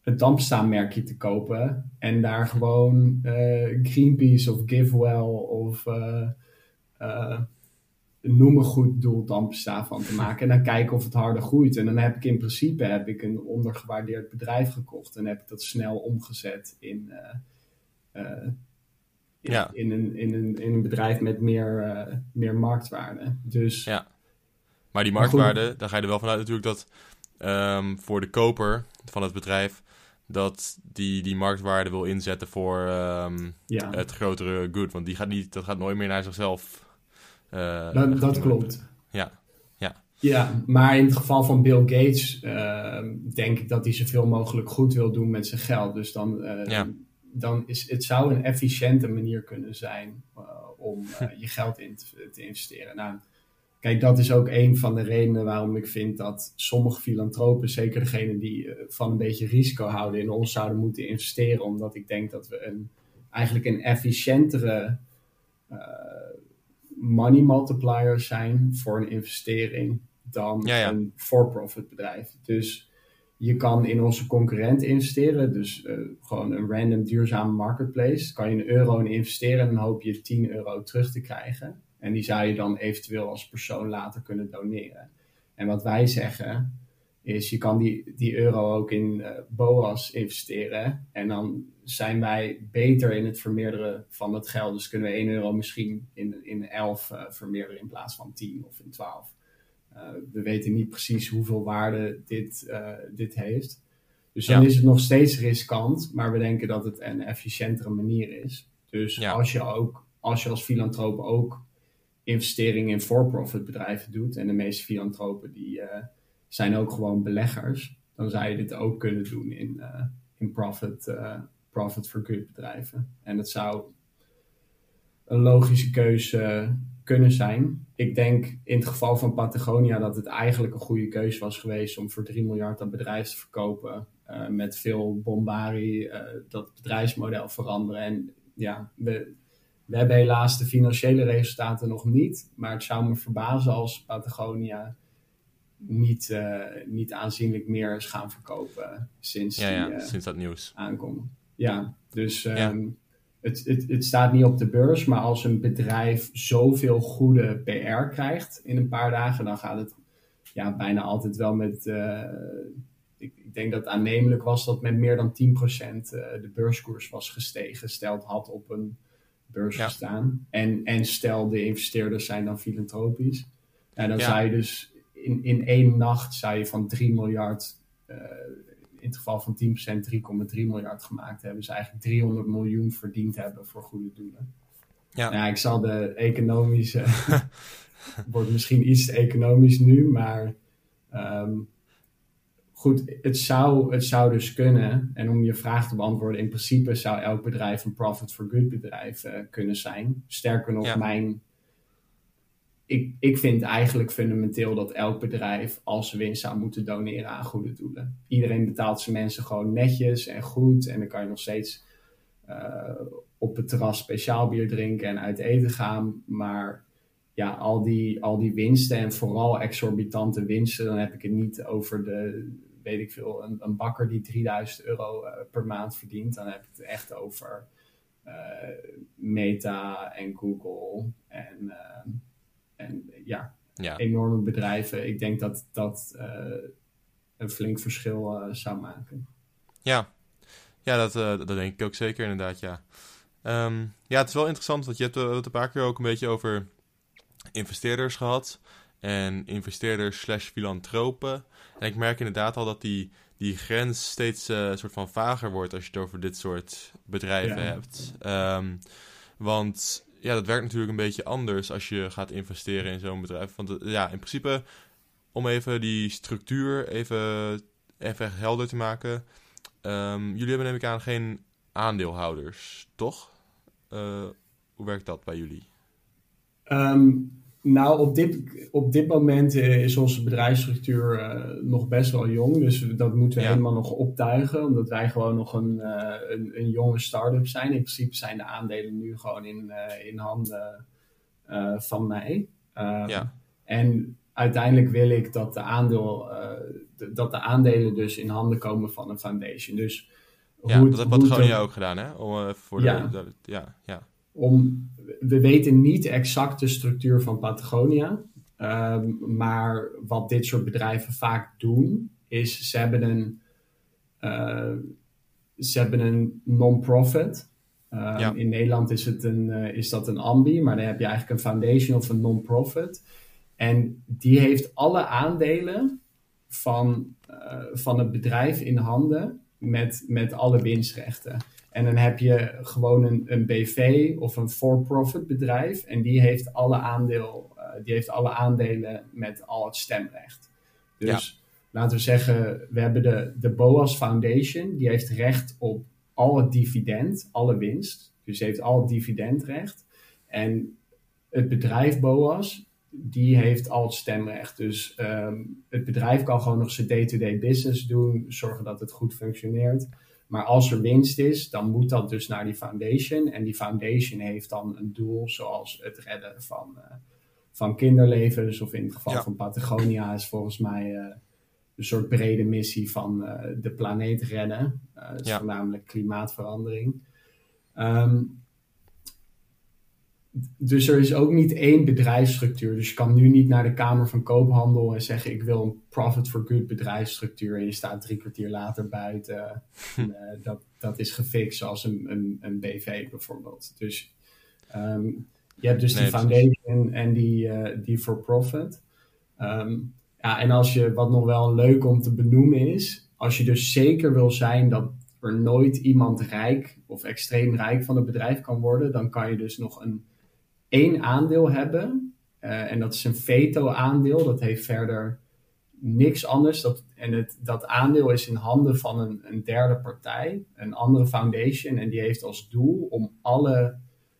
[SPEAKER 2] een dampstaanmerkje te kopen en daar gewoon uh, Greenpeace of GiveWell of uh, noem een goed doel dampstaan van te maken. En dan kijken of het harder groeit. En dan heb ik in principe heb ik een ondergewaardeerd bedrijf gekocht. En heb ik dat snel omgezet in, uh, uh, in,
[SPEAKER 3] ja.
[SPEAKER 2] in, een, in, een, in een bedrijf met meer, uh, meer marktwaarde. Dus,
[SPEAKER 3] ja. Maar die marktwaarde, daar ga je er wel vanuit natuurlijk dat um, voor de koper van het bedrijf dat die die marktwaarde wil inzetten voor um,
[SPEAKER 2] ja.
[SPEAKER 3] het grotere good. Want die gaat niet, dat gaat nooit meer naar zichzelf
[SPEAKER 2] dat, dat klopt.
[SPEAKER 3] Ja. ja.
[SPEAKER 2] Ja, maar in het geval van Bill Gates uh, denk ik dat hij zoveel mogelijk goed wil doen met zijn geld. Dus dan,
[SPEAKER 3] ja.
[SPEAKER 2] dan is het zou een efficiënte manier kunnen zijn om je geld in te, te, investeren. Nou, kijk, dat is ook een van de redenen waarom ik vind dat sommige filantropen, zeker degene die van een beetje risico houden, in ons zouden moeten investeren. Omdat ik denk dat we een, eigenlijk een efficiëntere money multiplier zijn voor een investering dan
[SPEAKER 3] ja, ja.
[SPEAKER 2] een for-profit bedrijf. Dus je kan in onze concurrent investeren, dus uh, gewoon een random duurzame marketplace. Kan je een euro in investeren en dan hoop je 10 euro terug te krijgen. En die zou je dan eventueel als persoon later kunnen doneren. En wat wij zeggen is, je kan die, die euro ook in uh, BOAS investeren. En dan zijn wij beter in het vermeerderen van het geld. Dus kunnen we 1 euro misschien in, in 11 uh, vermeerderen in plaats van 10 of in 12. Uh, we weten niet precies hoeveel waarde dit, dit heeft. Dus dan
[SPEAKER 3] Ja.
[SPEAKER 2] is het nog steeds riskant, maar we denken dat het een efficiëntere manier is. Dus
[SPEAKER 3] Ja.
[SPEAKER 2] als je ook, als je als filantroop ook investeringen in for-profit bedrijven doet, en de meeste filantropen die zijn ook gewoon beleggers, dan zou je dit ook kunnen doen in, uh, in profit, uh, profit for good bedrijven. En dat zou een logische keuze kunnen zijn. Ik denk in het geval van Patagonia dat het eigenlijk een goede keuze was geweest om voor 3 miljard dat bedrijf te verkopen. Uh, met veel bombarie, dat bedrijfsmodel veranderen. En ja, we, we hebben helaas de financiële resultaten nog niet. Maar het zou me verbazen als Patagonia niet, uh, niet aanzienlijk meer is gaan verkopen sinds,
[SPEAKER 3] Ja, ja,
[SPEAKER 2] die, uh,
[SPEAKER 3] sinds dat nieuws.
[SPEAKER 2] aankomt. Ja, dus um,
[SPEAKER 3] Ja.
[SPEAKER 2] Het, het, het staat niet op de beurs, maar als een bedrijf zoveel goede PR krijgt in een paar dagen, dan gaat het ja, bijna altijd wel met, uh, ik, ik, denk dat het aannemelijk was dat met meer dan 10% uh, de beurskoers was gestegen. Stelt had op een beurs gestaan. En, en stel de investeerders zijn dan filantropisch. En dan zou je dus in, in één nacht zou je van 3 miljard, uh, in het geval van 10% 3,3 miljard gemaakt hebben. Dus eigenlijk 300 miljoen verdiend hebben voor goede doelen. Ja. Nou, ik zal de economische, wordt misschien iets economisch nu, maar um, goed, het zou, het zou dus kunnen. En om je vraag te beantwoorden, in principe zou elk bedrijf een profit for good bedrijf uh, kunnen zijn. Sterker nog, mijn. Ik, ik vind eigenlijk fundamenteel dat elk bedrijf als winst zou moeten doneren aan goede doelen. Iedereen betaalt zijn mensen gewoon netjes en goed. En dan kan je nog steeds uh, op het terras speciaal bier drinken en uit eten gaan. Maar ja, al die, al die winsten en vooral exorbitante winsten, dan heb ik het niet over de, weet ik veel, een, een bakker die 3000 euro uh, per maand verdient. Dan heb ik het echt over uh, Meta en Google en, en ja, ja, enorme bedrijven. Ik denk dat dat een flink verschil zou maken.
[SPEAKER 3] Ja, ja dat, dat denk ik ook zeker inderdaad, ja. Um, ja, het is wel interessant, want je hebt het een paar keer ook een beetje over investeerders gehad. En investeerders slash filantropen. En ik merk inderdaad al dat die, die grens steeds uh, soort van vager wordt als je het over dit soort bedrijven hebt. Um, want ja, dat werkt natuurlijk een beetje anders als je gaat investeren in zo'n bedrijf. Want uh, ja, in principe, om even die structuur even, even helder te maken. Um, jullie hebben neem ik aan geen aandeelhouders, toch? Uh, hoe werkt dat bij jullie?
[SPEAKER 2] Um, nou, op dit, op dit moment eh, is onze bedrijfsstructuur uh, nog best wel jong. Dus dat moeten we helemaal nog optuigen. Omdat wij gewoon nog een, uh, een, een, jonge start-up zijn. In principe zijn de aandelen nu gewoon in, in handen van mij. Um, ja. En uiteindelijk wil ik dat de, aandeel, de, dat de aandelen dus in handen komen van een foundation. Dus
[SPEAKER 3] ja, hoe dat heeft Patagonia ook gedaan, hè? Om, voor de, de, ja, ja.
[SPEAKER 2] Om, we weten niet exact de structuur van Patagonia. Um, maar wat dit soort bedrijven vaak doen, is ze hebben een, uh, ze hebben een non-profit. Ja. In Nederland is, het een, uh, is dat een ambi, maar dan heb je eigenlijk een foundation of een non-profit. En die heeft alle aandelen van, uh, van het bedrijf in handen met, met alle winstrechten. En dan heb je gewoon een, een BV of een for-profit bedrijf. En die heeft, alle aandeel, uh, die heeft alle aandelen met al het stemrecht. Dus laten we zeggen, we hebben de, de BOAS Foundation. Die heeft recht op al het dividend, alle winst. Dus heeft al het dividendrecht. En het bedrijf BOAS, die heeft al het stemrecht. Dus um, het bedrijf kan gewoon nog zijn day-to-day -day business doen. Zorgen dat het goed functioneert. Maar als er winst is, dan moet dat dus naar die foundation. En die foundation heeft dan een doel, zoals het redden van, uh, van kinderlevens. Of in het geval van Patagonia is volgens mij uh, een soort brede missie van uh, de planeet redden. dus ja. voornamelijk klimaatverandering. Um, dus er is ook niet één bedrijfsstructuur. Dus je kan nu niet naar de Kamer van Koophandel en zeggen: Ik wil een profit for good bedrijfsstructuur. En je staat drie kwartier later buiten. uh, dat, dat is gefixt, zoals een, een, een BV bijvoorbeeld. Dus um, je hebt dus nee, die foundation en die, uh, die for profit. Um, ja, en als je, wat nog wel leuk om te benoemen is, als je dus zeker wil zijn dat er nooit iemand rijk of extreem rijk van het bedrijf kan worden, dan kan je dus nog een één aandeel hebben. Uh, en dat is een veto-aandeel. Dat heeft verder niks anders. Dat, en het, dat aandeel is in handen van een, een derde partij, een andere foundation. En die heeft als doel om alle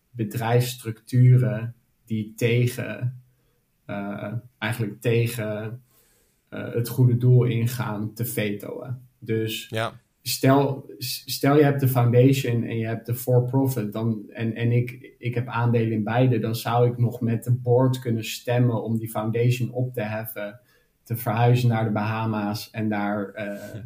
[SPEAKER 2] bedrijfsstructuren die tegen, uh, eigenlijk tegen uh, het goede doel ingaan, te vetoen. Dus ja stel, stel je hebt de foundation en je hebt de for-profit dan, en, en ik, ik heb aandelen in beide, dan zou ik nog met de board kunnen stemmen om die foundation op te heffen, te verhuizen naar de Bahama's en daar uh,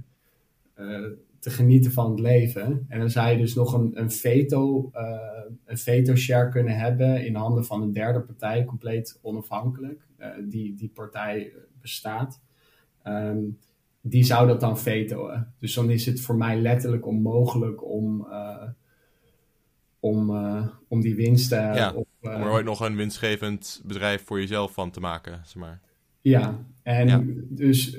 [SPEAKER 2] uh, te genieten van het leven. En dan zou je dus nog een, een veto, uh, een veto share kunnen hebben in handen van een derde partij, compleet onafhankelijk. die, die partij bestaat. Um, die zou dat dan vetoen. Dus dan is het voor mij letterlijk onmogelijk om, om, om die winsten...
[SPEAKER 3] Ja, op, om er ooit nog een winstgevend bedrijf voor jezelf van te maken, zeg maar.
[SPEAKER 2] Ja, en dus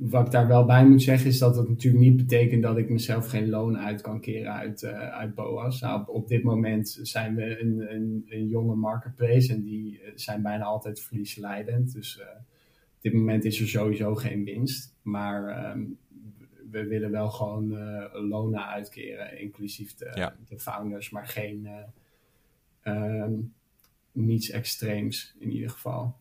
[SPEAKER 2] wat ik daar wel bij moet zeggen is dat het natuurlijk niet betekent dat ik mezelf geen loon uit kan keren uit, uh, uit BOA's. Nou, op, dit moment zijn we een, een, een, jonge marketplace en die eh, zijn bijna altijd verliesleidend. Dus uh, op dit moment is er sowieso geen winst. Maar um, we willen wel gewoon uh, lonen uitkeren, inclusief de, ja. de founders, maar geen um, niets extreems in ieder geval.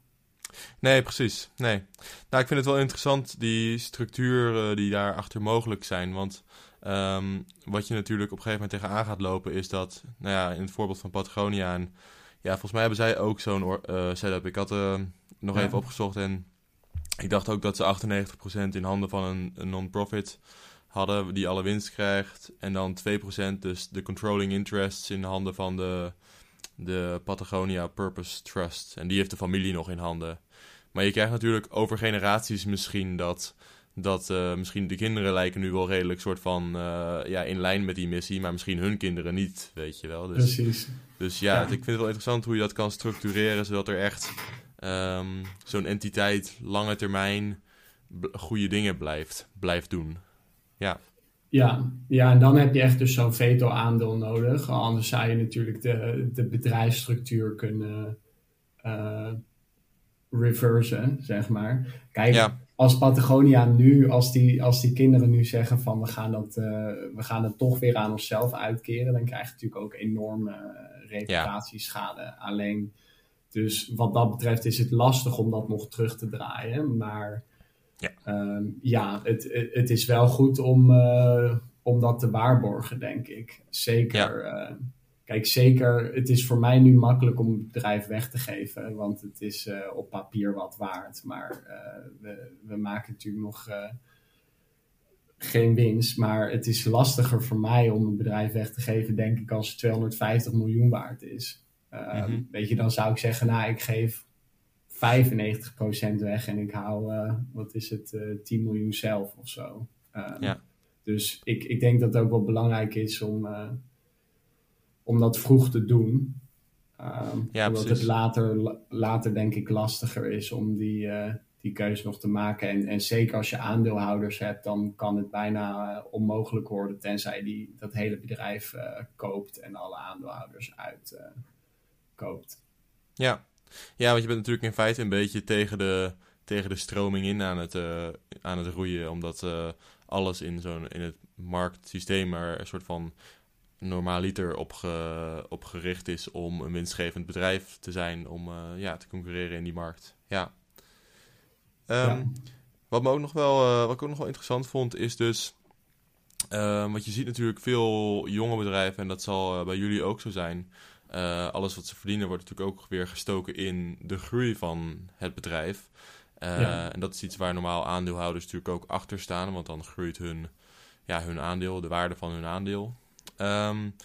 [SPEAKER 3] Nee, precies. Nee. Nou, ik vind het wel interessant, die structuren die daarachter mogelijk zijn. Want um, wat je natuurlijk op een gegeven moment tegenaan gaat lopen, is dat, nou ja, in het voorbeeld van Patagonia. En ja, volgens mij hebben zij ook zo'n uh, setup. Ik had nog ja. even opgezocht en ik dacht ook dat ze 98% in handen van een, een non-profit hadden, die alle winst krijgt. En dan 2%, dus de controlling interests in handen van de, de Patagonia Purpose Trust. En die heeft de familie nog in handen. Maar je krijgt natuurlijk over generaties misschien dat, dat uh, misschien de kinderen lijken nu wel redelijk soort van uh, ja, in lijn met die missie, maar misschien hun kinderen niet, weet je wel.
[SPEAKER 2] Dus, Precies.
[SPEAKER 3] Dus ja, ja. ik vind het wel interessant hoe je dat kan structureren, zodat er echt um, zo'n entiteit lange termijn goede dingen blijft, blijft doen. Ja.
[SPEAKER 2] Ja, ja, en dan heb je echt dus zo'n veto-aandeel nodig. Anders zou je natuurlijk de, de bedrijfsstructuur kunnen uh, reversen, zeg maar. Kijk,
[SPEAKER 3] ja.
[SPEAKER 2] als Patagonia nu, als die, als die kinderen nu zeggen van we gaan, dat, uh, we gaan het toch weer aan onszelf uitkeren, dan krijg je natuurlijk ook enorme uh, reputatieschade. Ja. Alleen, dus wat dat betreft is het lastig om dat nog terug te draaien. Maar
[SPEAKER 3] ja,
[SPEAKER 2] um, ja het, het is wel goed om, uh, om dat te waarborgen, denk ik. Zeker. Ja. Uh, kijk, zeker, het is voor mij nu makkelijk om het bedrijf weg te geven, want het is uh, op papier wat waard. Maar we, we maken natuurlijk nog geen winst. Maar het is lastiger voor mij om een bedrijf weg te geven, denk ik, als het 250 miljoen waard is. Mm -hmm. Weet je, dan zou ik zeggen, nou, ik geef 95% weg en ik hou, uh, wat is het, uh, 10 miljoen zelf of zo.
[SPEAKER 3] Um, ja.
[SPEAKER 2] Dus ik, ik denk dat het ook wel belangrijk is om, uh, om dat vroeg te doen. Um,
[SPEAKER 3] ja,
[SPEAKER 2] omdat
[SPEAKER 3] precies.
[SPEAKER 2] het later, later denk ik lastiger is om die, die keuze nog te maken. En, en zeker als je aandeelhouders hebt, dan kan het bijna onmogelijk worden tenzij die dat hele bedrijf koopt en alle aandeelhouders uitkoopt.
[SPEAKER 3] ja, ja, want je bent natuurlijk in feite een beetje tegen de, tegen de stroming in aan het, uh, aan het roeien. Omdat uh, alles in, zo'n, in het marktsysteem er een soort van normaaliter op, ge, op gericht is om een winstgevend bedrijf te zijn. Om uh, ja, te concurreren in die markt. Ja. Um, ja. Wat, me ook nog wel, wat ik ook nog wel interessant vond is dus... Um, want je ziet natuurlijk veel jonge bedrijven, en dat zal bij jullie ook zo zijn... Uh, alles wat ze verdienen wordt natuurlijk ook weer gestoken in de groei van het bedrijf. Uh, ja. En dat is iets waar normaal aandeelhouders natuurlijk ook achter staan, want dan groeit hun, ja, hun aandeel, de waarde van hun aandeel. Um,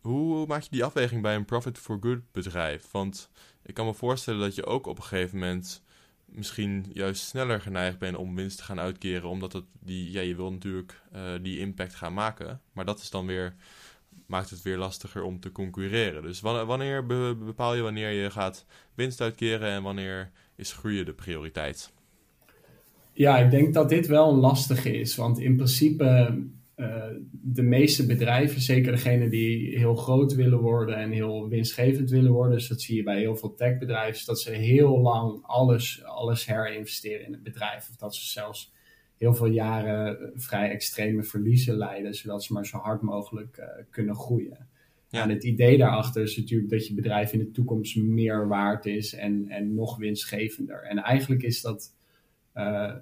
[SPEAKER 3] hoe maak je die afweging bij een profit for good bedrijf? Want ik kan me voorstellen dat je ook op een gegeven moment misschien juist sneller geneigd bent om winst te gaan uitkeren, omdat het die, ja, je wil natuurlijk uh, die impact gaan maken. Maar dat is dan weer maakt het weer lastiger om te concurreren. Dus wanneer bepaal je wanneer je gaat winst uitkeren en wanneer is groeien de prioriteit?
[SPEAKER 2] Ja, ik denk dat dit wel een lastige is. Want in principe, uh, de meeste bedrijven, zeker degene die heel groot willen worden en heel winstgevend willen worden, dus dat zie je bij heel veel techbedrijven, dat ze heel lang alles, alles herinvesteren in het bedrijf. Of dat ze zelfs heel veel jaren vrij extreme verliezen leiden, zodat ze maar zo hard mogelijk uh, kunnen groeien. Ja. En het idee daarachter is natuurlijk dat je bedrijf in de toekomst meer waard is en, en nog winstgevender. En eigenlijk is dat, uh,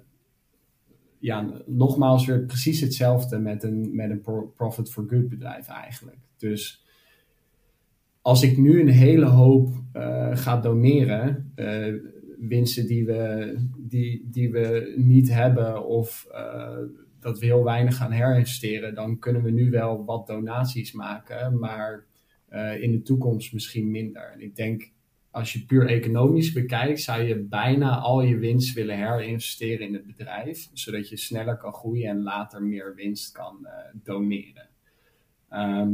[SPEAKER 2] ja, nogmaals weer precies hetzelfde met een, met een profit for good bedrijf eigenlijk. Dus als ik nu een hele hoop uh, ga doneren, winsten die we, die, die we niet hebben of uh, dat we heel weinig gaan herinvesteren, dan kunnen we nu wel wat donaties maken, maar uh, in de toekomst misschien minder. En ik denk als je puur economisch bekijkt, zou je bijna al je winst willen herinvesteren in het bedrijf, zodat je sneller kan groeien en later meer winst kan doneren. Ehm,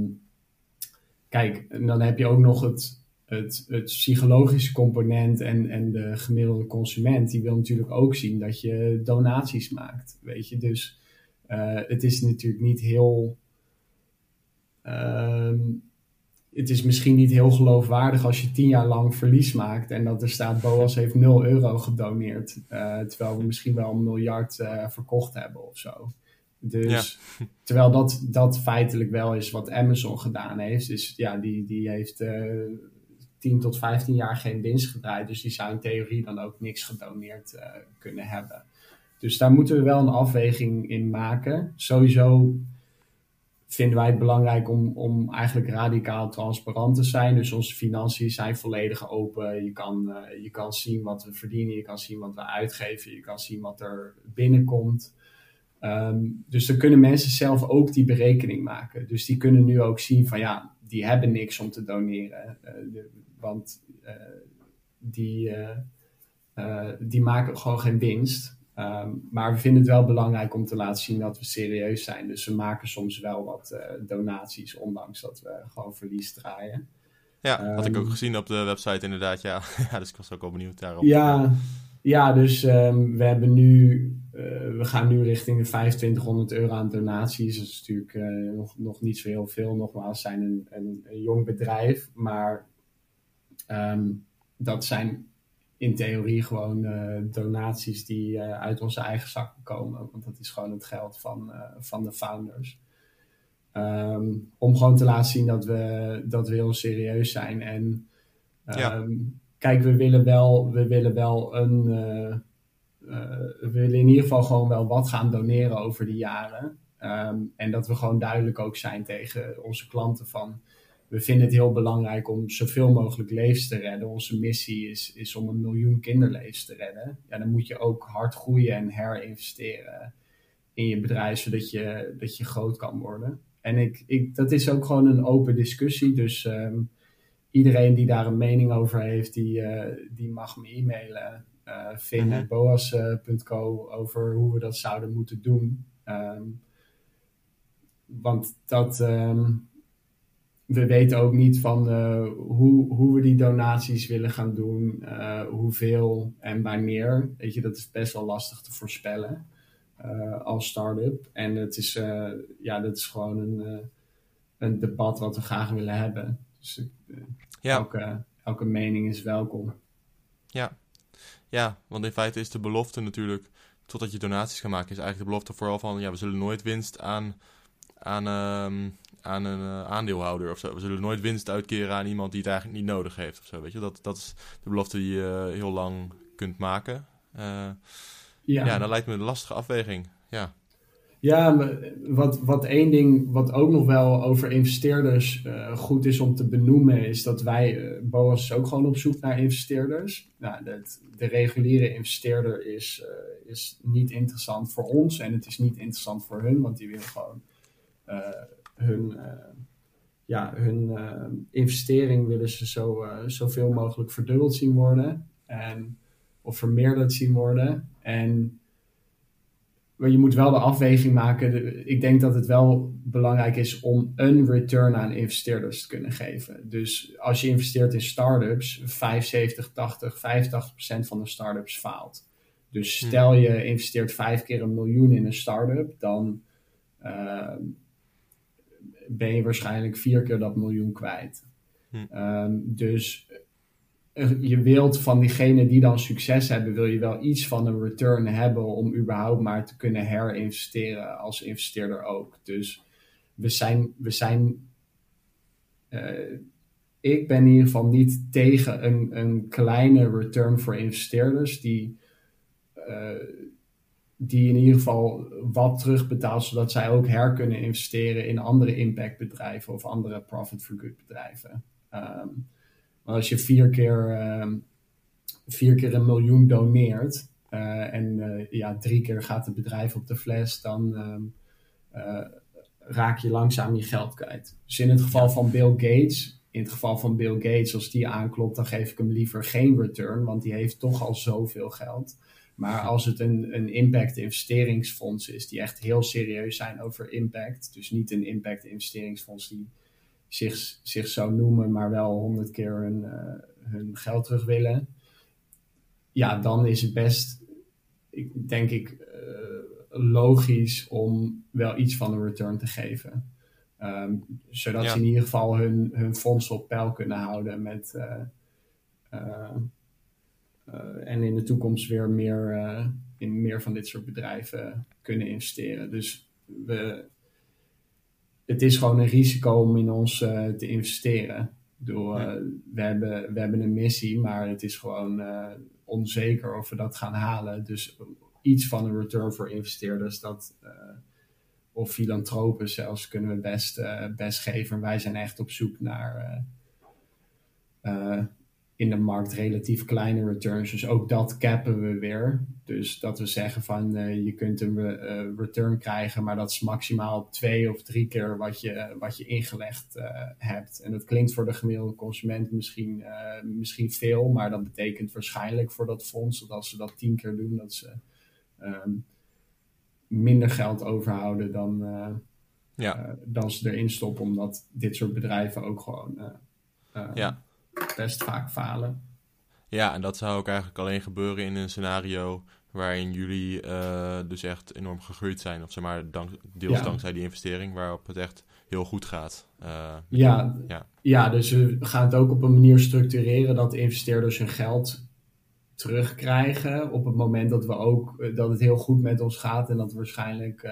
[SPEAKER 2] kijk, dan heb je ook nog het, het, het psychologische component en, en de gemiddelde consument, die wil natuurlijk ook zien dat je donaties maakt. Weet je, dus uh, het is natuurlijk niet heel. Uh, het is misschien niet heel geloofwaardig als je tien jaar lang verlies maakt en dat er staat Boas heeft 0 euro gedoneerd, uh, terwijl we misschien wel een miljard uh, verkocht hebben of zo. Dus terwijl dat, dat feitelijk wel is wat Amazon gedaan heeft. Dus ja, die, die heeft uh, 10 tot 15 jaar geen winst gedraaid. Dus die zou in theorie dan ook niks gedoneerd uh, kunnen hebben. Dus daar moeten we wel een afweging in maken. Sowieso vinden wij het belangrijk om, om eigenlijk radicaal transparant te zijn. Dus onze financiën zijn volledig open. Je kan, uh, je kan zien wat we verdienen, je kan zien wat we uitgeven, je kan zien wat er binnenkomt. Um, dus dan kunnen mensen zelf ook die berekening maken. Dus die kunnen nu ook zien van ja, die hebben niks om te doneren. Uh, de, want uh, die, uh, die maken gewoon geen winst. Um, maar we vinden het wel belangrijk om te laten zien dat we serieus zijn. Dus we maken soms wel wat donaties, ondanks dat we gewoon verlies draaien.
[SPEAKER 3] Ja, um, had ik ook gezien op de website inderdaad. Ja, ja dus ik was ook wel benieuwd daarop.
[SPEAKER 2] Ja, ja dus um, we hebben nu uh, we gaan nu richting de 2500 euro aan donaties. Dat is natuurlijk uh, nog, nog niet zo heel veel. Nogmaals, we zijn een, een, een jong bedrijf. Maar um, dat zijn in theorie gewoon uh, donaties die uit onze eigen zakken komen. Want dat is gewoon het geld van, van de founders. Um, om gewoon te laten zien dat we, dat we heel serieus zijn. En ja. kijk, we willen wel, we willen wel een we willen in ieder geval gewoon wel wat gaan doneren over de jaren. Um, en dat we gewoon duidelijk ook zijn tegen onze klanten van... We vinden het heel belangrijk om zoveel mogelijk levens te redden. Onze missie is, is om een miljoen kinderlevens te redden. Ja, dan moet je ook hard groeien en herinvesteren in je bedrijf, zodat je, dat je groot kan worden. En ik, ik, dat is ook gewoon een open discussie. Dus um, iedereen die daar een mening over heeft, die, uh, die mag me e-mailen uh, vinden, boas.co, over hoe we dat zouden moeten doen. Um, want dat, um, we weten ook niet van uh, hoe, hoe we die donaties willen gaan doen, uh, hoeveel en wanneer. Weet je, dat is best wel lastig te voorspellen uh, als start-up. En het is, ja, dat is gewoon een, een debat wat we graag willen hebben. Dus ja. elke, elke mening is welkom.
[SPEAKER 3] Ja, ja, want in feite is de belofte natuurlijk, totdat je donaties gaat maken, is eigenlijk de belofte vooral van, ja, we zullen nooit winst aan, aan, uh, aan een uh, aandeelhouder of zo. We zullen nooit winst uitkeren aan iemand die het eigenlijk niet nodig heeft of zo, weet je. Dat, dat is de belofte die je heel lang kunt maken. Uh, ja. ja, dat lijkt me een lastige afweging, ja.
[SPEAKER 2] Ja, wat, wat één ding wat ook nog wel over investeerders uh, goed is om te benoemen, is dat wij, uh, Boas is ook gewoon op zoek naar investeerders. Nou, de, de reguliere investeerder is, uh, is niet interessant voor ons en het is niet interessant voor hun, want die willen gewoon hun, ja, hun investering willen ze zo, zoveel mogelijk verdubbeld zien worden en, of vermeerderd zien worden. En maar je moet wel de afweging maken. Ik denk dat het wel belangrijk is om een return aan investeerders te kunnen geven. Dus als je investeert in startups, 75, 80, 85 procent van de startups faalt. Dus hmm. stel je investeert vijf keer een miljoen in een start-up, dan uh, ben je waarschijnlijk vier keer dat miljoen kwijt. Hmm. Um, dus je wilt van diegenen die dan succes hebben, wil je wel iets van een return hebben om überhaupt maar te kunnen herinvesteren als investeerder ook. Dus we zijn, we zijn uh, ik ben in ieder geval niet tegen een, een kleine return voor investeerders die, uh, die in ieder geval wat terugbetaalt, zodat zij ook her kunnen investeren in andere impactbedrijven of andere profit for good bedrijven. Um, als je vier keer, uh, vier keer een miljoen doneert uh, en uh, ja, drie keer gaat het bedrijf op de fles, dan ehm, eh, raak je langzaam je geld kwijt. Dus in het geval van Bill Gates in het geval van Bill Gates, als die aanklopt, dan geef ik hem liever geen return, want die heeft toch al zoveel geld. Maar als het een, een impact investeringsfonds is, die echt heel serieus zijn over impact, dus niet een impact investeringsfonds die zich, zich zou noemen, maar wel honderd keer hun, uh, hun geld terug willen, ja, dan is het best, ik, denk ik, uh, logisch om wel iets van een return te geven. Um, zodat
[SPEAKER 3] Ja.
[SPEAKER 2] ze in ieder geval hun, hun fondsen op peil kunnen houden met. eh, eh, eh, en in de toekomst weer meer eh, in meer van dit soort bedrijven kunnen investeren. Dus we, het is gewoon een risico om in ons eh, te investeren. Ik bedoel, eh, we, hebben, we hebben een missie, maar het is gewoon eh, onzeker of we dat gaan halen. Dus iets van een return voor investeerders, dat, eh, of filantropen zelfs, kunnen we best, eh, best geven. Wij zijn echt op zoek naar eh, eh, in de markt relatief kleine returns. Dus ook dat cappen we weer. Dus dat we zeggen van eh, je kunt een re- eh, return krijgen, maar dat is maximaal twee of drie keer wat je, wat je ingelegd eh, hebt. En dat klinkt voor de gemiddelde consument misschien, misschien veel, maar dat betekent waarschijnlijk voor dat fonds dat als ze dat tien keer doen, dat ze ehm, minder geld overhouden dan,
[SPEAKER 3] Ja,
[SPEAKER 2] dan ze erin stoppen, omdat dit soort bedrijven ook gewoon
[SPEAKER 3] Ja.
[SPEAKER 2] Best vaak falen.
[SPEAKER 3] ja, en dat zou ook eigenlijk alleen gebeuren in een scenario waarin jullie eh, dus echt enorm gegroeid zijn. Of zeg maar, dank, deels
[SPEAKER 2] Ja.
[SPEAKER 3] dankzij die investering waarop het echt heel goed gaat. Eh,
[SPEAKER 2] Ja,
[SPEAKER 3] ja.
[SPEAKER 2] Ja, dus we gaan het ook op een manier structureren dat investeerders hun geld terugkrijgen op het moment dat we ook eh, dat het heel goed met ons gaat en dat we waarschijnlijk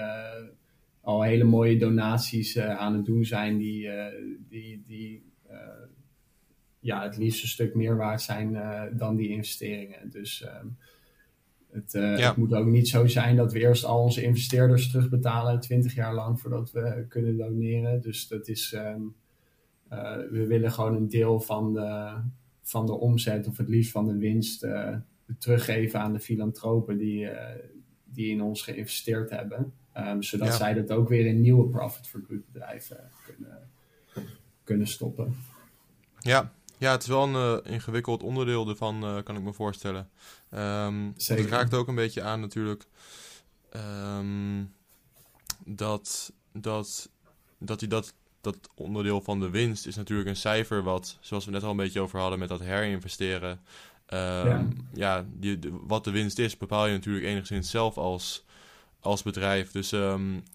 [SPEAKER 2] al hele mooie donaties aan het doen zijn die, die, die ja, het liefst een stuk meer waard zijn eh, dan die investeringen. Dus ehm, het, eh,
[SPEAKER 3] Ja.
[SPEAKER 2] het moet ook niet zo zijn dat we eerst al onze investeerders terugbetalen 20 jaar lang voordat we kunnen doneren. Dus dat is ehm, eh, we willen gewoon een deel van de, van de omzet, of het liefst van de winst, teruggeven aan de filantropen die, die in ons geïnvesteerd hebben. Ehm, zodat
[SPEAKER 3] Ja.
[SPEAKER 2] zij dat ook weer in nieuwe profit for good bedrijven kunnen, kunnen stoppen.
[SPEAKER 3] Ja. Ja, het is wel een eh, ingewikkeld onderdeel ervan, eh, kan ik me voorstellen. Want
[SPEAKER 2] Zeker.
[SPEAKER 3] Het raakt ook een beetje aan natuurlijk ehm, dat, dat, dat, die, dat, dat onderdeel van de winst is natuurlijk een cijfer wat, zoals we net al een beetje over hadden met dat herinvesteren. Ehm,
[SPEAKER 2] Ja.
[SPEAKER 3] ja, die, de- wat de winst is, bepaal je natuurlijk enigszins zelf als, als bedrijf. Dus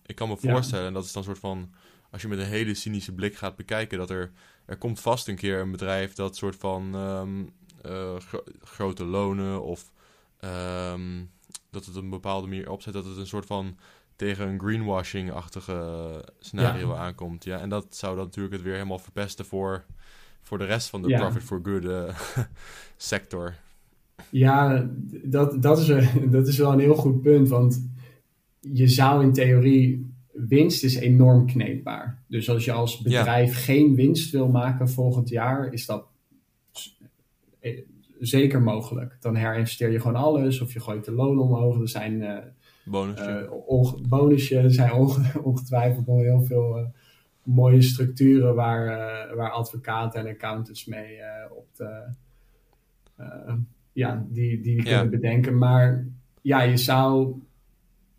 [SPEAKER 3] ik kan me voorstellen, en dat is dan een soort van, als je met een hele cynische blik gaat bekijken, dat er, er komt vast een keer een bedrijf dat soort van ehm, eh, gro- grote lonen of ehm, dat het een bepaalde manier opzet, dat het een soort van tegen een greenwashing-achtige scenario
[SPEAKER 2] Ja.
[SPEAKER 3] aankomt. Ja, en dat zou dan natuurlijk het weer helemaal verpesten voor, voor de rest van de
[SPEAKER 2] Ja.
[SPEAKER 3] profit for good eh, sector.
[SPEAKER 2] Ja, dat, dat, is een, dat is wel een heel goed punt. Want je zou in theorie. Winst is enorm kneedbaar. Dus als je als bedrijf geen winst wil maken volgend jaar, is dat eh, zeker mogelijk. Dan herinvesteer je gewoon alles of je gooit de loon omhoog. Er zijn
[SPEAKER 3] Bonusje.
[SPEAKER 2] bonusje, er zijn onge- ongetwijfeld nog heel veel mooie structuren waar, waar advocaten en accountants mee op de, ja, die, die
[SPEAKER 3] Ja.
[SPEAKER 2] kunnen bedenken. Maar ja, je zou.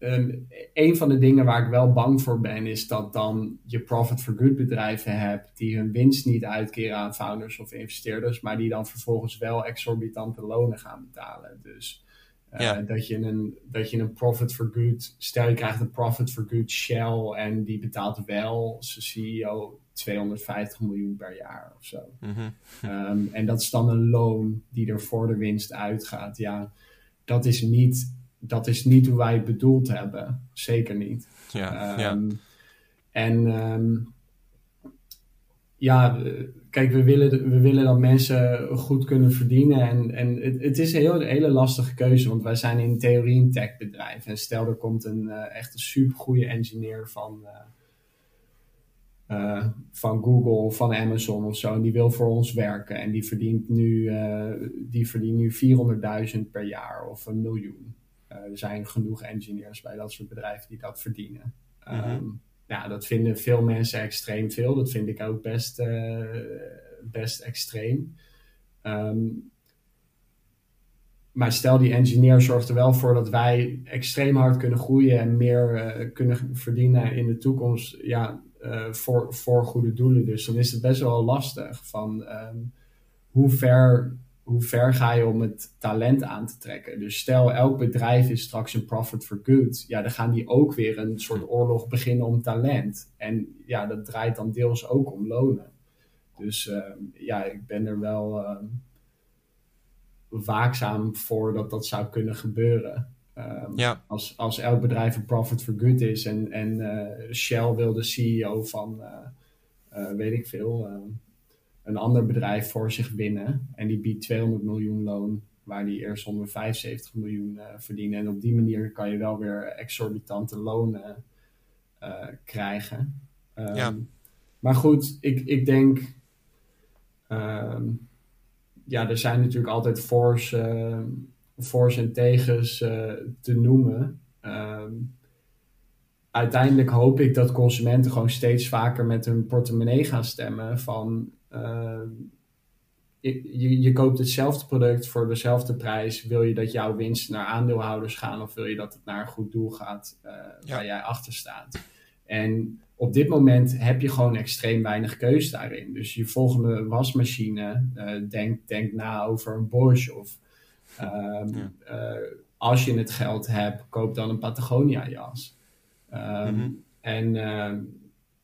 [SPEAKER 2] Ehm, een van de dingen waar ik wel bang voor ben, is dat dan je profit for good bedrijven hebt die hun winst niet uitkeren aan founders of investeerders, maar die dan vervolgens wel exorbitante lonen gaan betalen. Dus eh,
[SPEAKER 3] Ja.
[SPEAKER 2] dat, je een, dat je een profit for good, stel je krijgt een profit for good Shell en die betaalt wel zijn CEO 250 miljoen per jaar of zo.
[SPEAKER 3] Mhm.
[SPEAKER 2] Ehm, en dat is dan een loon die er voor de winst uitgaat. Ja, dat is niet, dat is niet hoe wij het bedoeld hebben. Zeker niet.
[SPEAKER 3] Ja, ja.
[SPEAKER 2] Ehm, En ehm, ja, eh, kijk, we willen, we willen dat mensen goed kunnen verdienen. En, en het, het is een heel, hele lastige keuze, want wij zijn in theorie een techbedrijf. En stel er komt een eh, echt een supergoeie engineer van, eh, van Google of van Amazon of zo. En die wil voor ons werken. En die verdient nu, die verdient nu 400.000 per jaar of een miljoen. Eh, er zijn genoeg engineers bij dat soort bedrijven die dat verdienen. Ehm, ja, dat vinden veel mensen extreem veel. Dat vind ik ook best, eh, best extreem. Ehm, maar stel die engineer zorgt er wel voor dat wij extreem hard kunnen groeien en meer uh, kunnen verdienen in de toekomst ja, uh, voor, voor goede doelen. Dus dan is het best wel lastig van um, hoe, ver, hoe ver ga je om het talent aan te trekken. Dus stel elk bedrijf is straks een profit for good. Ja, dan gaan die ook weer een soort oorlog beginnen om talent. En ja, dat draait dan deels ook om lonen. Dus uh, ja, ik ben er wel uh, waakzaam voor dat dat zou kunnen gebeuren. Um, ja. als, als elk bedrijf een profit for good is en, en uh, Shell wil de CEO van, weet ik veel, een ander bedrijf voor zich winnen. En die biedt 200 miljoen loon, waar die eerst 175 miljoen verdienen. En op die manier kan je wel weer exorbitante lonen krijgen. Um, ja. Maar goed, ik, ik denk Um, ja, er zijn natuurlijk altijd voor's, uh, voor's en tegens te noemen. Um, uiteindelijk hoop ik dat consumenten gewoon steeds vaker met hun portemonnee gaan stemmen. Van uh, je, je koopt hetzelfde product voor dezelfde prijs. Wil je dat jouw winst naar aandeelhouders gaan of wil je dat het naar een goed doel gaat uh, ja. waar jij achter staat? En op dit moment heb je gewoon extreem weinig keus daarin. Dus je volgende wasmachine, uh, denk, denk na over een Bosch. Of um, ja. uh, als je het geld hebt, koop dan een Patagonia jas. Um, mm -hmm. En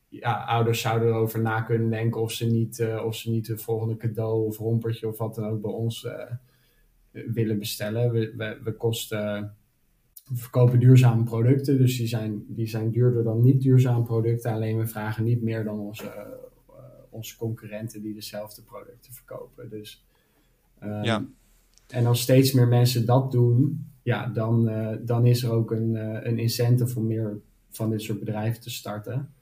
[SPEAKER 2] ja, ouders zouden erover na kunnen denken of ze niet, uh, of ze niet de volgende cadeau of rompertje of wat dan ook bij ons uh, willen bestellen. We, we, we kosten we verkopen duurzame producten, dus die zijn, die zijn duurder dan niet duurzame producten. Alleen we vragen niet meer dan onze, uh, onze concurrenten die dezelfde producten verkopen. Dus, um, ja. En als steeds meer mensen dat doen, ja, dan, dan is er ook een, een incentive om meer van dit soort bedrijven te starten.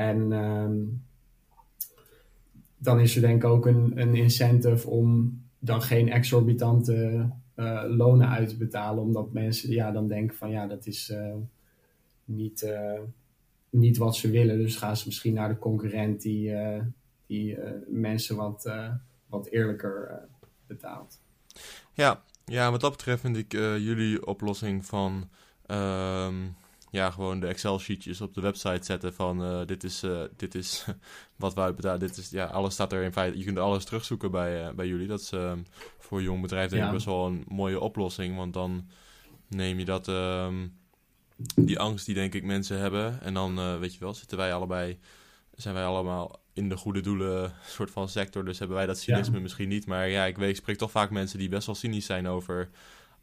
[SPEAKER 2] En um, dan is er denk ik ook een, een incentive om dan geen exorbitante uh, lonen uit te betalen. Omdat mensen ja, dan denken van ja, dat is uh, niet, uh, niet wat ze willen. Dus gaan ze misschien naar de concurrent die, die mensen wat, wat eerlijker betaalt.
[SPEAKER 1] Ja, ja, wat dat betreft vind ik jullie oplossing van ehm, ja, gewoon de Excel-sheetjes op de website zetten van uh, dit, is, uh, dit is wat wij betalen. Dit is, ja, alles staat er in feite. Je kunt alles terugzoeken bij, uh, bij jullie. Dat is voor jong bedrijf denk ik best wel een mooie oplossing. Want dan neem je dat, um, die angst die denk ik mensen hebben. En dan, weet je wel, zitten wij allebei, zijn wij allemaal in de goede doelen soort van sector. Dus hebben wij dat cynisme ja. misschien niet. Maar ja, ik, weet, ik spreek toch vaak mensen die best wel cynisch zijn over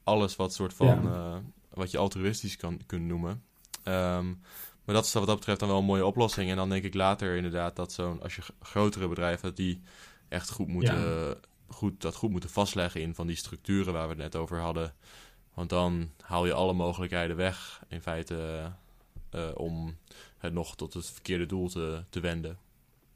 [SPEAKER 1] alles wat soort van... Ja. wat je altruïstisch kan kunnen noemen. Um, maar dat is wat dat betreft dan wel een mooie oplossing. En dan denk ik later inderdaad dat zo'n, als je grotere bedrijven, die echt goed moeten, ja. goed, dat goed moeten vastleggen in van die structuren waar we het net over hadden. Want dan haal je alle mogelijkheden weg, in feite, uh, om het nog tot het verkeerde doel te, te wenden.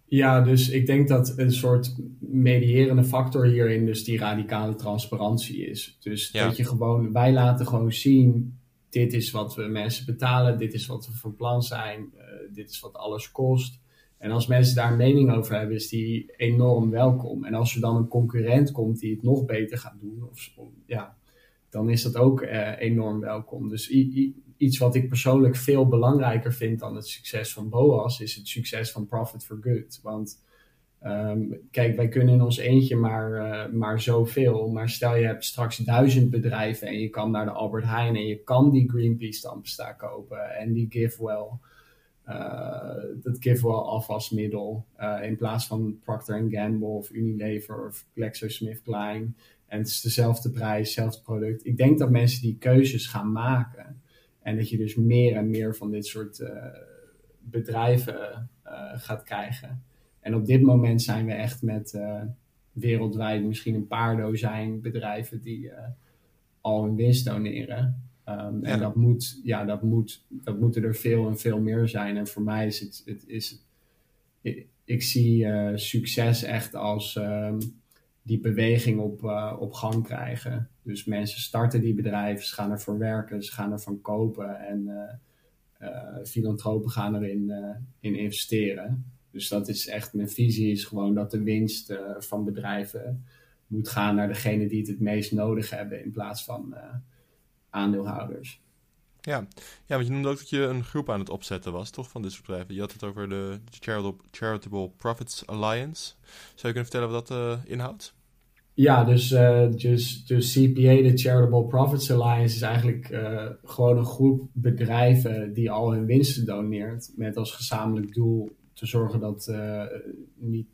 [SPEAKER 2] Ja, dus ik denk dat een soort medierende factor hierin dus die radicale transparantie is. Dus ja. dat je gewoon, wij laten gewoon zien dit is wat we mensen betalen, dit is wat we van plan zijn, uh, dit is wat alles kost. En als mensen daar een mening over hebben, is die enorm welkom. En als er dan een concurrent komt die het nog beter gaat doen, of, ja, dan is dat ook uh, enorm welkom. Dus iets wat ik persoonlijk veel belangrijker vind dan het succes van BOAS, is het succes van Profit for Good. Want Um, kijk, wij kunnen in ons eentje maar, uh, maar zoveel. Maar stel je hebt straks duizend bedrijven en je kan naar de Albert Heijn en je kan die Greenpeace tandpasta kopen en die GiveWell, uh, dat GiveWell afwasmiddel uh, in plaats van Procter Gamble of Unilever of GlaxoSmithKline. En het is dezelfde prijs, hetzelfde product. Ik denk dat mensen die keuzes gaan maken en dat je dus meer en meer van dit soort bedrijven gaat krijgen. En op dit moment zijn we echt met uh, wereldwijd misschien een paar dozijn bedrijven die uh, al hun winst doneren. Um, ja. En dat, moet, ja, dat, moet, dat moeten er veel en veel meer zijn. En voor mij is het, het is, ik, ik zie uh, succes echt als um, die beweging op, op gang krijgen. Dus mensen starten die bedrijven, ze gaan ervoor werken, ze gaan ervan kopen en filantropen gaan erin in investeren. Dus dat is echt, mijn visie is gewoon dat de winst van bedrijven moet gaan naar degene die het het meest nodig hebben in plaats van aandeelhouders.
[SPEAKER 3] Ja. ja, want je noemde ook dat je een groep aan het opzetten was, toch, van dit soort bedrijven. Je had het over de Charitable, Charitable Profits Alliance. Zou je kunnen vertellen wat dat uh, inhoudt?
[SPEAKER 2] Ja, dus, uh, dus, dus CPA, de Charitable Profits Alliance, is eigenlijk uh, gewoon een groep bedrijven die al hun winsten doneert. Met als gezamenlijk doel te zorgen dat, niet,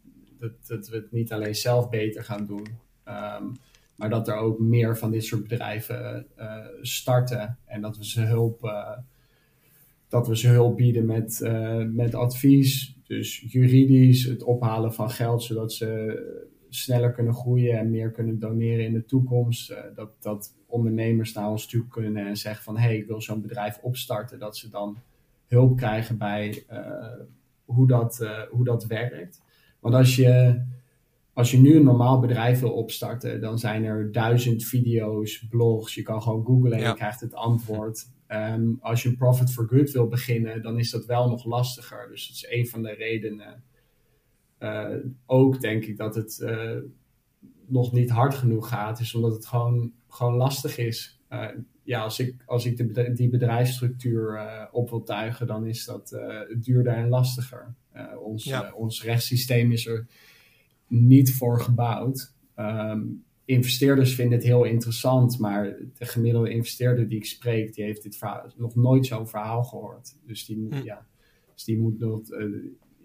[SPEAKER 2] dat, we het niet alleen zelf beter gaan doen. Um, maar dat er ook meer van dit soort bedrijven uh, starten en dat we ze hulp, uh, dat we ze hulp bieden met, met advies, dus juridisch, het ophalen van geld, zodat ze sneller kunnen groeien en meer kunnen doneren in de toekomst. dat, dat ondernemers naar ons toe kunnen en zeggen van hé, hey, ik wil zo'n bedrijf opstarten, dat ze dan hulp krijgen bij hoe, dat, hoe dat werkt. Want als je als je nu een normaal bedrijf wil opstarten, dan zijn er duizend video's, blogs. Je kan gewoon googlen en je krijgt het antwoord. Ehm, als je een Profit for Good wil beginnen, dan is dat wel nog lastiger. Dus dat is een van de redenen. Uh, ook denk ik dat het uh, nog niet hard genoeg gaat, is omdat het gewoon, gewoon lastig is. Uh, ja, als ik, als ik de, die bedrijfsstructuur op wil tuigen, dan is dat duurder en lastiger. ons, ja. ons rechtssysteem is er niet voor gebouwd. Um, investeerders vinden het heel interessant, maar de gemiddelde investeerder die ik spreek, die heeft dit verhaal, nog nooit zo'n verhaal gehoord. Dus die, hm. ja, dus die, moet nog,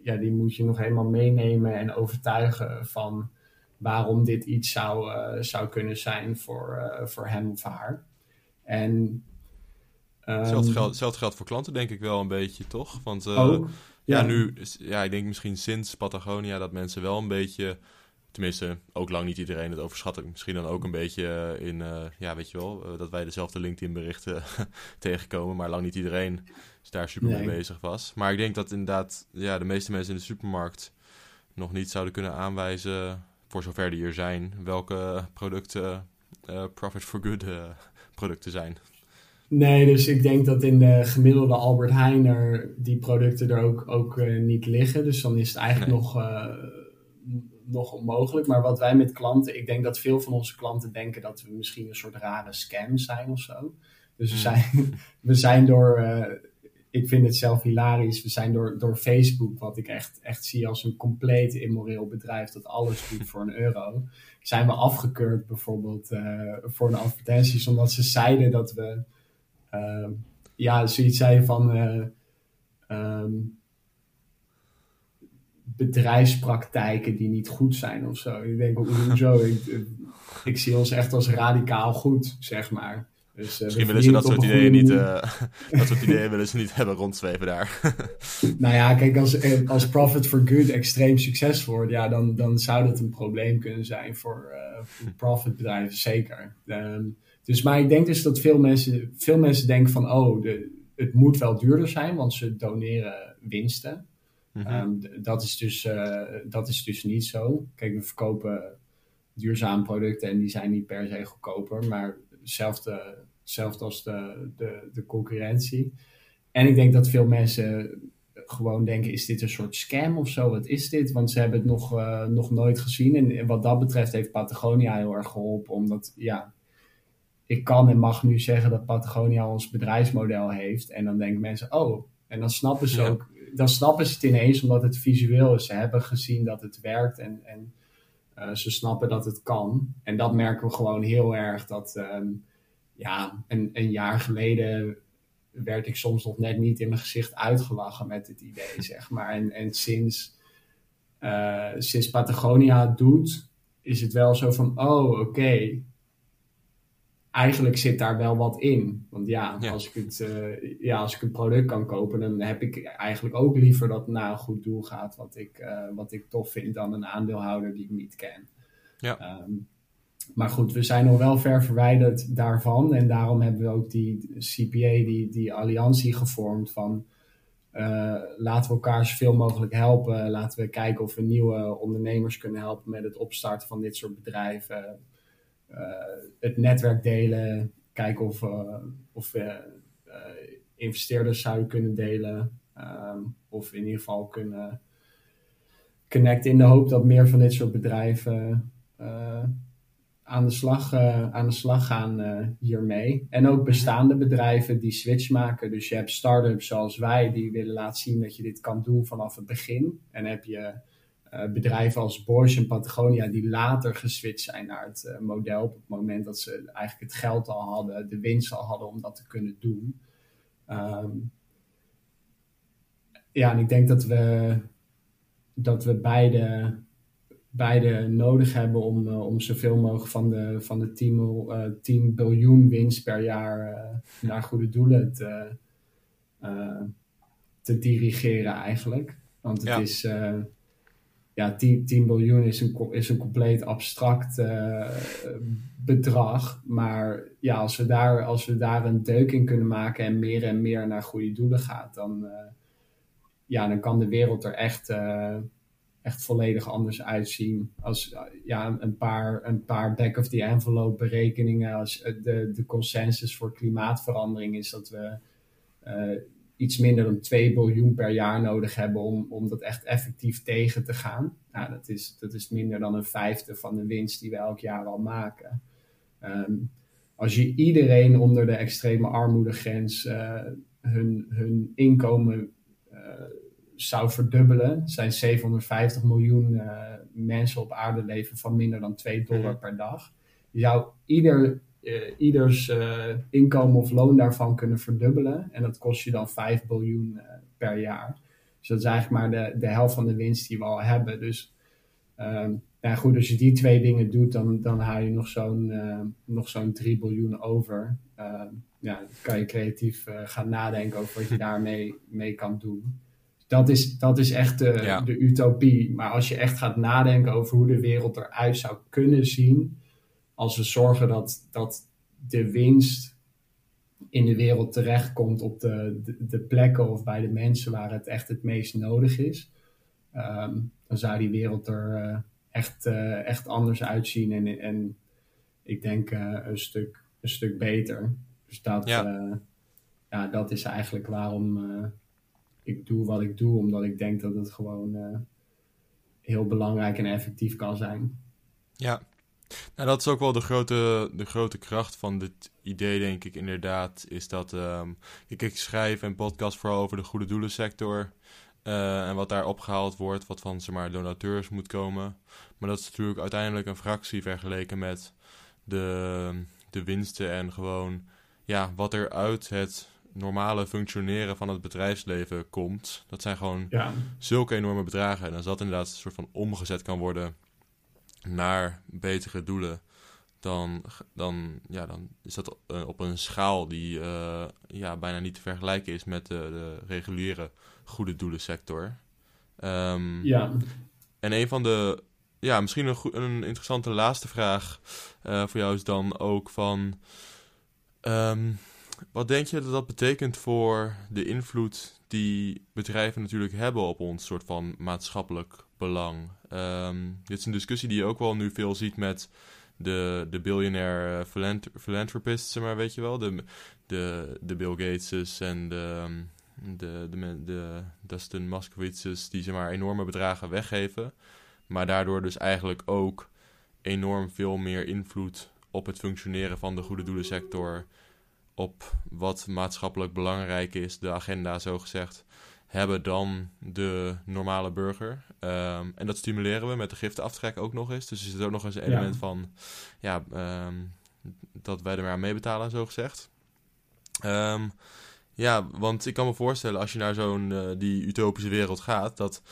[SPEAKER 2] ja, die moet je nog helemaal meenemen en overtuigen van waarom dit iets zou, zou kunnen zijn voor, voor hem of haar. En
[SPEAKER 3] um, hetzelfde, geldt, hetzelfde geldt voor klanten, denk ik wel een beetje, toch? Want ook, ja, nu, ja, ik denk misschien sinds Patagonia dat mensen wel een beetje, tenminste, ook lang niet iedereen, het overschat ik misschien dan ook een beetje in, uh, ja, weet je wel, uh, dat wij dezelfde LinkedIn-berichten tegenkomen, maar lang niet iedereen daar super mee bezig was. Maar ik denk dat inderdaad, ja, de meeste mensen in de supermarkt nog niet zouden kunnen aanwijzen, voor zover die er zijn, welke producten uh, Profit for Good producten zijn.
[SPEAKER 2] Nee, dus ik denk dat in de gemiddelde Albert Heijn er die producten er ook, ook uh, niet liggen. Dus dan is het eigenlijk nog, uh, nog onmogelijk. Maar wat wij met klanten, ik denk dat veel van onze klanten denken dat we misschien een soort rare scam zijn of zo. Dus we hmm. zijn, we zijn door, uh, ik vind het zelf hilarisch, we zijn door, door Facebook, wat ik echt, echt zie als een compleet immoreel bedrijf dat alles doet voor een euro. Zijn we afgekeurd bijvoorbeeld voor een advertentie, omdat ze zeiden dat we uh, ja, zoiets zei van uh, um, bedrijfspraktijken die niet goed zijn of zo. Ik denk, hoezo? ik, ik zie ons echt als radicaal goed, zeg maar.
[SPEAKER 3] Dus, uh, Misschien willen ze dat soort ideeën niet, uh, dat soort ideeën willen ze niet hebben rondzweven daar.
[SPEAKER 2] nou ja, kijk, als, als Profit for Good extreem succesvol wordt, ja, dan, dan zou dat een probleem kunnen zijn voor, uh, voor profitbedrijven, zeker. Um, dus, maar ik denk dus dat veel mensen, veel mensen denken van, oh, de, het moet wel duurder zijn, want ze doneren winsten. Mhm. um, dat, is dus, dat is dus niet zo. Kijk, we verkopen duurzame producten en die zijn niet per se goedkoper, maar hetzelfde, hetzelfde als de, de, de concurrentie. En ik denk dat veel mensen gewoon denken, is dit een soort scam of zo? Wat is dit? Want ze hebben het nog, uh, nog nooit gezien. En wat dat betreft heeft Patagonia heel erg geholpen, omdat ja, ik kan en mag nu zeggen dat Patagonia ons bedrijfsmodel heeft. En dan denken mensen, oh, en dan snappen ze ook, dan snappen ze het ineens omdat het visueel is. Ze hebben gezien dat het werkt en, en uh, ze snappen dat het kan. En dat merken we gewoon heel erg. Dat um, ja, een, een jaar geleden werd ik soms nog net niet in mijn gezicht uitgelachen met het idee, zeg maar. En, en sinds, uh, sinds Patagonia het doet, is het wel zo van, oh, oké. Okay, eigenlijk zit daar wel wat in. Want ja, Als, ik het, uh, ja, als ik een product kan kopen, dan heb ik eigenlijk ook liever dat het naar een goed doel gaat, wat ik, uh, wat ik tof vind, dan een aandeelhouder die ik niet ken. Ja. Um, maar goed, we zijn nog wel ver verwijderd daarvan. En daarom hebben we ook die CPA, die, die alliantie gevormd van uh, laten we elkaar zoveel mogelijk helpen. Laten we kijken of we nieuwe ondernemers kunnen helpen met het opstarten van dit soort bedrijven. Eh, het netwerk delen, kijken of, uh, of eh, investeerders zouden kunnen delen. Um, of in ieder geval kunnen connect in de hoop dat meer van dit soort bedrijven aan, de slag, aan de slag gaan hiermee. En ook bestaande bedrijven die switch maken. Dus je hebt start-ups zoals wij die willen laten zien dat je dit kan doen vanaf het begin. En heb je bedrijven als Bosch en Patagonia die later geswitcht zijn naar het model op het moment dat ze eigenlijk het geld al hadden, de winst al hadden om dat te kunnen doen. Um, ja, en ik denk dat we, dat we beide, beide nodig hebben om, uh, om zoveel mogelijk van de, van de 10, uh, 10 biljoen winst per jaar uh, naar goede doelen te, te dirigeren eigenlijk. Want het
[SPEAKER 3] Ja.
[SPEAKER 2] is, ja, 10, 10 biljoen is een, is een compleet abstract bedrag. Maar ja, als we, daar, als we daar een deuk in kunnen maken en meer en meer naar goede doelen gaat, dan, eh, ja, dan kan de wereld er echt, eh, echt volledig anders uitzien. Als eh, ja, een paar, een paar back-of-the-envelope berekeningen, als eh, de, de consensus voor klimaatverandering is dat we eh, iets minder dan 2 biljoen per jaar nodig hebben om, om dat echt effectief tegen te gaan. Nou, dat is, dat is minder dan een vijfde van de winst die we elk jaar al maken. Ehm, als je iedereen onder de extreme armoedegrens eh, hun, hun inkomen eh, zou verdubbelen, zijn 750 miljoen eh, mensen op aarde leven van minder dan 2 dollar per dag. Je zou ieder, ieders eh, inkomen of loon daarvan kunnen verdubbelen en dat kost je dan 5 biljoen eh, per jaar. Dus dat is eigenlijk maar de, de helft van de winst die we al hebben. Dus ja, goed, als je die twee dingen doet, dan, dan haal je nog zo'n eh, nog zo'n 3 biljoen over. Ehm, ja, dan kan je creatief eh, gaan nadenken over wat je daarmee mee kan doen. Dat is, dat is echt de,
[SPEAKER 3] Ja.
[SPEAKER 2] de utopie. Maar als je echt gaat nadenken over hoe de wereld eruit zou kunnen zien, als we zorgen dat, dat de winst in de wereld terechtkomt op de, de, de plekken of bij de mensen waar het echt het meest nodig is, ehm, dan zou die wereld er eh, echt, eh, echt anders uitzien en, en ik denk eh, een, stuk, een stuk beter. Dus dat,
[SPEAKER 3] Ja.
[SPEAKER 2] ja. ja, dat is eigenlijk waarom ik doe wat ik doe, omdat ik denk dat het gewoon heel belangrijk en effectief kan zijn.
[SPEAKER 3] Ja, nou, dat is ook wel de grote, de grote kracht van dit idee, denk ik inderdaad. Is dat ehm, kijk, ik schrijf en podcast vooral over de goede doelensector. eh, en wat daar opgehaald wordt, wat van zeg maar, donateurs moet komen. Maar dat is natuurlijk uiteindelijk een fractie vergeleken met de, de winsten en gewoon ja, wat er uit het normale functioneren van het bedrijfsleven komt. Dat zijn gewoon
[SPEAKER 2] Ja,
[SPEAKER 3] zulke enorme bedragen. En als dat inderdaad een soort van omgezet kan worden naar betere doelen, dan, dan, ja, dan is dat eh, op een schaal die eh, ja, bijna niet te vergelijken is met de, de reguliere goede doelensector. Ehm,
[SPEAKER 2] ja.
[SPEAKER 3] en een van de, ja, misschien een, een interessante laatste vraag eh, voor jou is dan ook van, ehm, wat denk je dat dat betekent voor de invloed die bedrijven natuurlijk hebben op ons soort van maatschappelijk belang? Ehm, dit is een discussie die je ook wel nu veel ziet met de, de biljonair eh, philant- philanthropists, maar, weet je wel, de, de, de Bill Gateses en de, ehm, de, de, de Dustin Moskowitzes die zeg maar enorme bedragen weggeven, maar daardoor dus eigenlijk ook enorm veel meer invloed op het functioneren van de goede doelensector, op wat maatschappelijk belangrijk is, de agenda zo gezegd, hebben dan de normale burger. Ehm, en dat stimuleren we met de giftenaftrek ook nog eens. Dus er zit ook nog eens een
[SPEAKER 2] Ja.
[SPEAKER 3] element van ja, ehm, dat wij er maar aan meebetalen, zo gezegd. Ehm, ja, want ik kan me voorstellen als je naar zo'n eh, die utopische wereld gaat, dat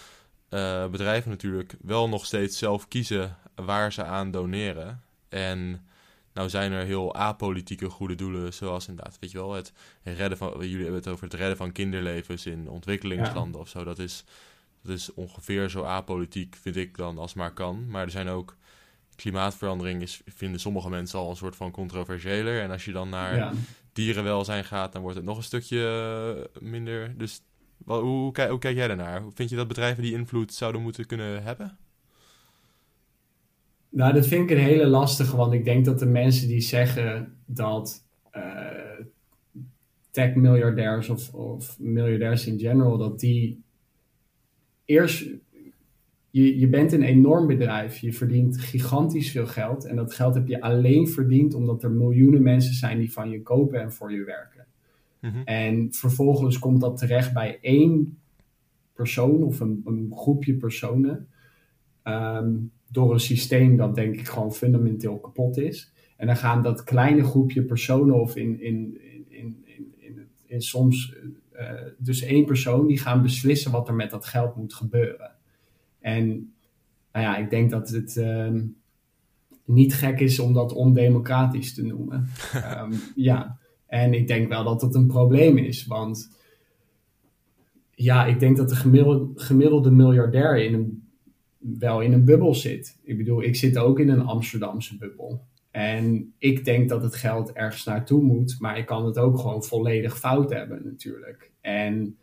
[SPEAKER 3] eh, bedrijven natuurlijk wel nog steeds zelf kiezen waar ze aan doneren. En nou zijn er heel apolitieke goede doelen, zoals inderdaad, weet je wel, het redden van, jullie hebben het over het redden van kinderlevens in ontwikkelingslanden of zo. Dat is, dat is ongeveer zo apolitiek, vind ik dan, als maar kan. Maar er zijn ook, klimaatverandering is, vinden sommige mensen al een soort van controversiëler. En als je dan naar
[SPEAKER 2] ja.
[SPEAKER 3] dierenwelzijn gaat, dan wordt het nog een stukje eh, minder. Dus wel, hoe, hoe, kijk, hoe kijk jij daarnaar? Vind je dat bedrijven die invloed zouden moeten kunnen hebben?
[SPEAKER 2] Nou, dat vind ik een hele lastige, want ik denk dat de mensen die zeggen dat eh, tech-miljardairs of, of miljardairs in general, dat die eerst je, je bent een enorm bedrijf. Je verdient gigantisch veel geld. En dat geld heb je alleen verdiend omdat er miljoenen mensen zijn die van je kopen en voor je werken.
[SPEAKER 3] Mhm.
[SPEAKER 2] En vervolgens komt dat terecht bij één persoon of een, een groepje personen. ehm, door een systeem dat denk ik gewoon fundamenteel kapot is. En dan gaan dat kleine groepje personen of in, in, in, in, in, soms eh, dus één persoon die gaan beslissen wat er met dat geld moet gebeuren. En nou ja, ik denk dat het ehm, niet gek is om dat ondemocratisch te noemen. Ehm, ja, en ik denk wel dat dat een probleem is, want ja, ik denk dat de gemiddelde, gemiddelde miljardair in een, wel in een bubbel zit. Ik bedoel, ik zit ook in een Amsterdamse bubbel. En ik denk dat het geld ergens naartoe moet, maar ik kan het ook gewoon volledig fout hebben natuurlijk. En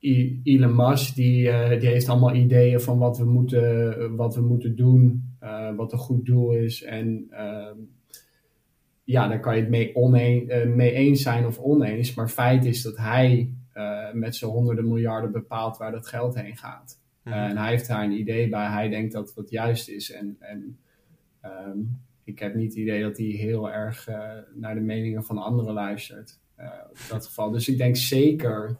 [SPEAKER 2] I- Elon Musk die, eh, die heeft allemaal ideeën van wat we moeten, wat we moeten doen, eh, wat een goed doel is. En ehm, ja, daar kan je het mee, oneen, eh, mee eens zijn of oneens. Maar feit is dat hij met zijn honderden miljarden bepaalt waar dat geld heen gaat.
[SPEAKER 3] Mhm.
[SPEAKER 2] Uh, en hij heeft daar een idee bij. Hij denkt dat het juist is. En, en ehm, ik heb niet het idee dat hij heel erg eh, naar de meningen van anderen luistert. eh, in dat geval. Dus ik denk zeker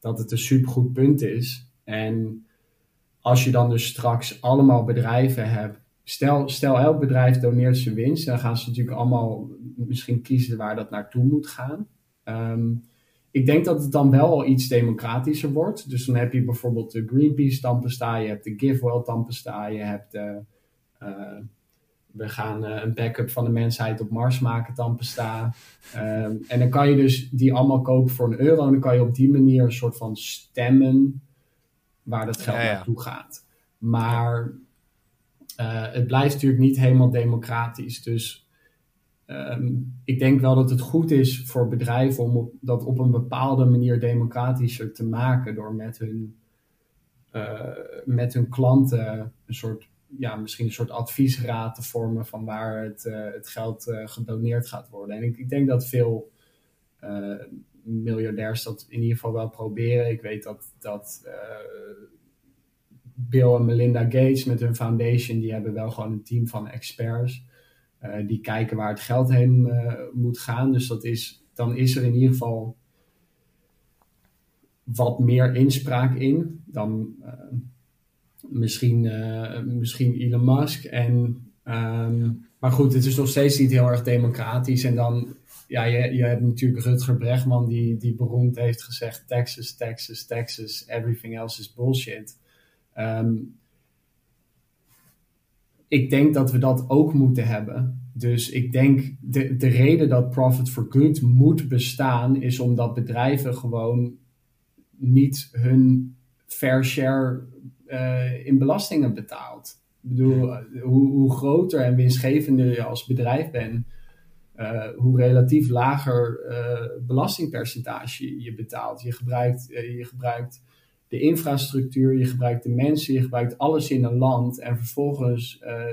[SPEAKER 2] dat het een supergoed punt is. En als je dan dus straks allemaal bedrijven hebt. Stel, stel elk bedrijf doneert zijn winst. Dan gaan ze natuurlijk allemaal misschien kiezen waar dat naartoe moet gaan. Ehm, ik denk dat het dan wel al iets democratischer wordt. Dus dan heb je bijvoorbeeld de Greenpeace tandpasta, je hebt de GiveWell tandpasta, je hebt de, eh, we gaan eh, een backup van de mensheid op Mars maken tandpasta. Ehm, en dan kan je dus die allemaal kopen voor een euro en dan kan je op die manier een soort van stemmen waar dat geld
[SPEAKER 3] Ja, ja.
[SPEAKER 2] naartoe gaat. Maar eh, het blijft natuurlijk niet helemaal democratisch. Dus Ehm, ik denk wel dat het goed is voor bedrijven om dat op een bepaalde manier democratischer te maken door met hun, eh, met hun klanten een soort, ja, misschien een soort adviesraad te vormen van waar het, eh, het geld eh, gedoneerd gaat worden. En ik, ik denk dat veel miljardairs dat in ieder geval wel proberen. Ik weet dat, dat Bill en Melinda Gates met hun foundation, die hebben wel gewoon een team van experts. Uh, die kijken waar het geld heen uh, moet gaan. Dus dat is, dan is er in ieder geval wat meer inspraak in dan uh, misschien, misschien Elon Musk. En, um, maar goed, het is nog steeds niet heel erg democratisch. En dan, ja, je, je hebt natuurlijk Rutger Bregman die, die beroemd heeft gezegd: Texas, Texas, Texas, everything else is bullshit. Um, ik denk dat we dat ook moeten hebben. Dus ik denk de, de reden dat Profit for Good moet bestaan, is omdat bedrijven gewoon niet hun fair share uh, in belastingen betaalt. Ik bedoel, hoe, hoe groter en winstgevender je als bedrijf bent, uh, hoe relatief lager uh, belastingpercentage je betaalt. Je gebruikt, je gebruikt de infrastructuur, je gebruikt de mensen, je gebruikt alles in een land en vervolgens uh,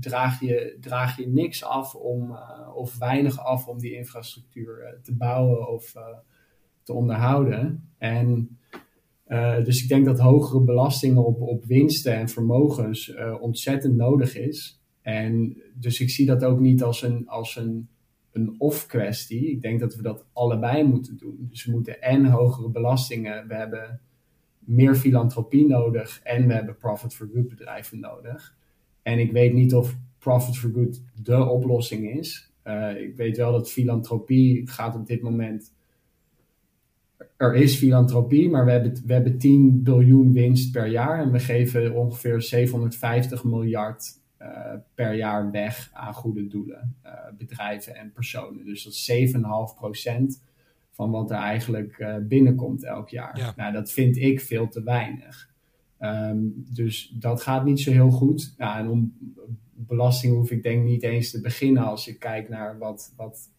[SPEAKER 2] draag, je, draag je niks af om, uh, of weinig af om die infrastructuur uh, te bouwen of te onderhouden. En dus ik denk dat hogere belastingen op, op winsten en vermogens ontzettend nodig is. En dus ik zie dat ook niet als een, als een, een of-kwestie. Ik denk dat we dat allebei moeten doen. Dus we moeten en hogere belastingen, we hebben meer filantropie nodig en we hebben profit for good bedrijven nodig. En ik weet niet of profit for good de oplossing is. Uh, ik weet wel dat filantropie gaat op dit moment. Er is filantropie, maar we hebben, we hebben 10 biljoen winst per jaar en we geven ongeveer 750 miljard uh, per jaar weg aan goede doelen, uh, bedrijven en personen. Dus dat is 7,5 procent van wat er eigenlijk uh, binnenkomt elk jaar.
[SPEAKER 3] Ja.
[SPEAKER 2] Nou, dat vind ik veel te weinig. Um, dus dat gaat niet zo heel goed. Nou, en om belasting hoef ik denk niet eens te beginnen als ik kijk naar wat, wat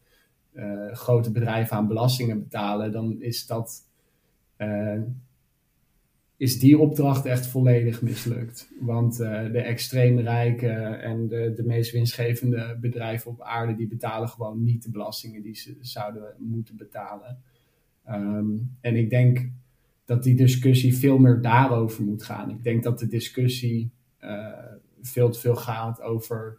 [SPEAKER 2] uh, grote bedrijven aan belastingen betalen. Dan is dat uh, is die opdracht echt volledig mislukt. Want de extreem rijke en de, de meest winstgevende bedrijven op aarde, die betalen gewoon niet de belastingen die ze zouden moeten betalen. Um, en ik denk dat die discussie veel meer daarover moet gaan. Ik denk dat de discussie veel te veel gaat over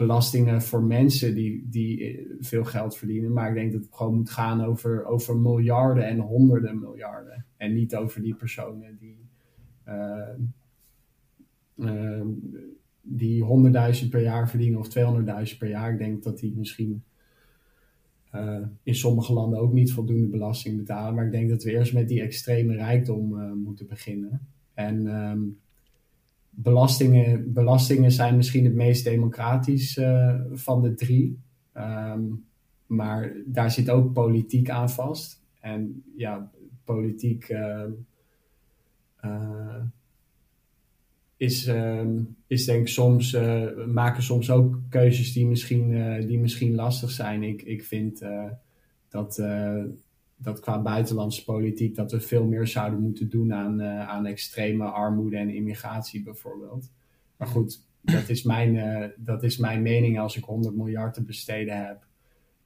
[SPEAKER 2] belastingen voor mensen die, die veel geld verdienen. Maar ik denk dat het gewoon moet gaan over, over miljarden en honderden miljarden. En niet over die personen die, uh, die 100.000 per jaar verdienen of 200.000 per jaar. Ik denk dat die misschien in sommige landen ook niet voldoende belasting betalen. Maar ik denk dat we eerst met die extreme rijkdom moeten beginnen. En um, belastingen, belastingen zijn misschien het meest democratisch uh, van de drie. Um, maar daar zit ook politiek aan vast. En ja, politiek uh, uh, is, is denk ik soms, maken soms ook keuzes die misschien, die misschien lastig zijn. Ik, ik vind dat dat qua buitenlandse politiek dat we veel meer zouden moeten doen aan, uh, aan extreme armoede en immigratie bijvoorbeeld. Maar goed, dat is mijn, uh, dat is mijn mening als ik 100 miljard te besteden heb.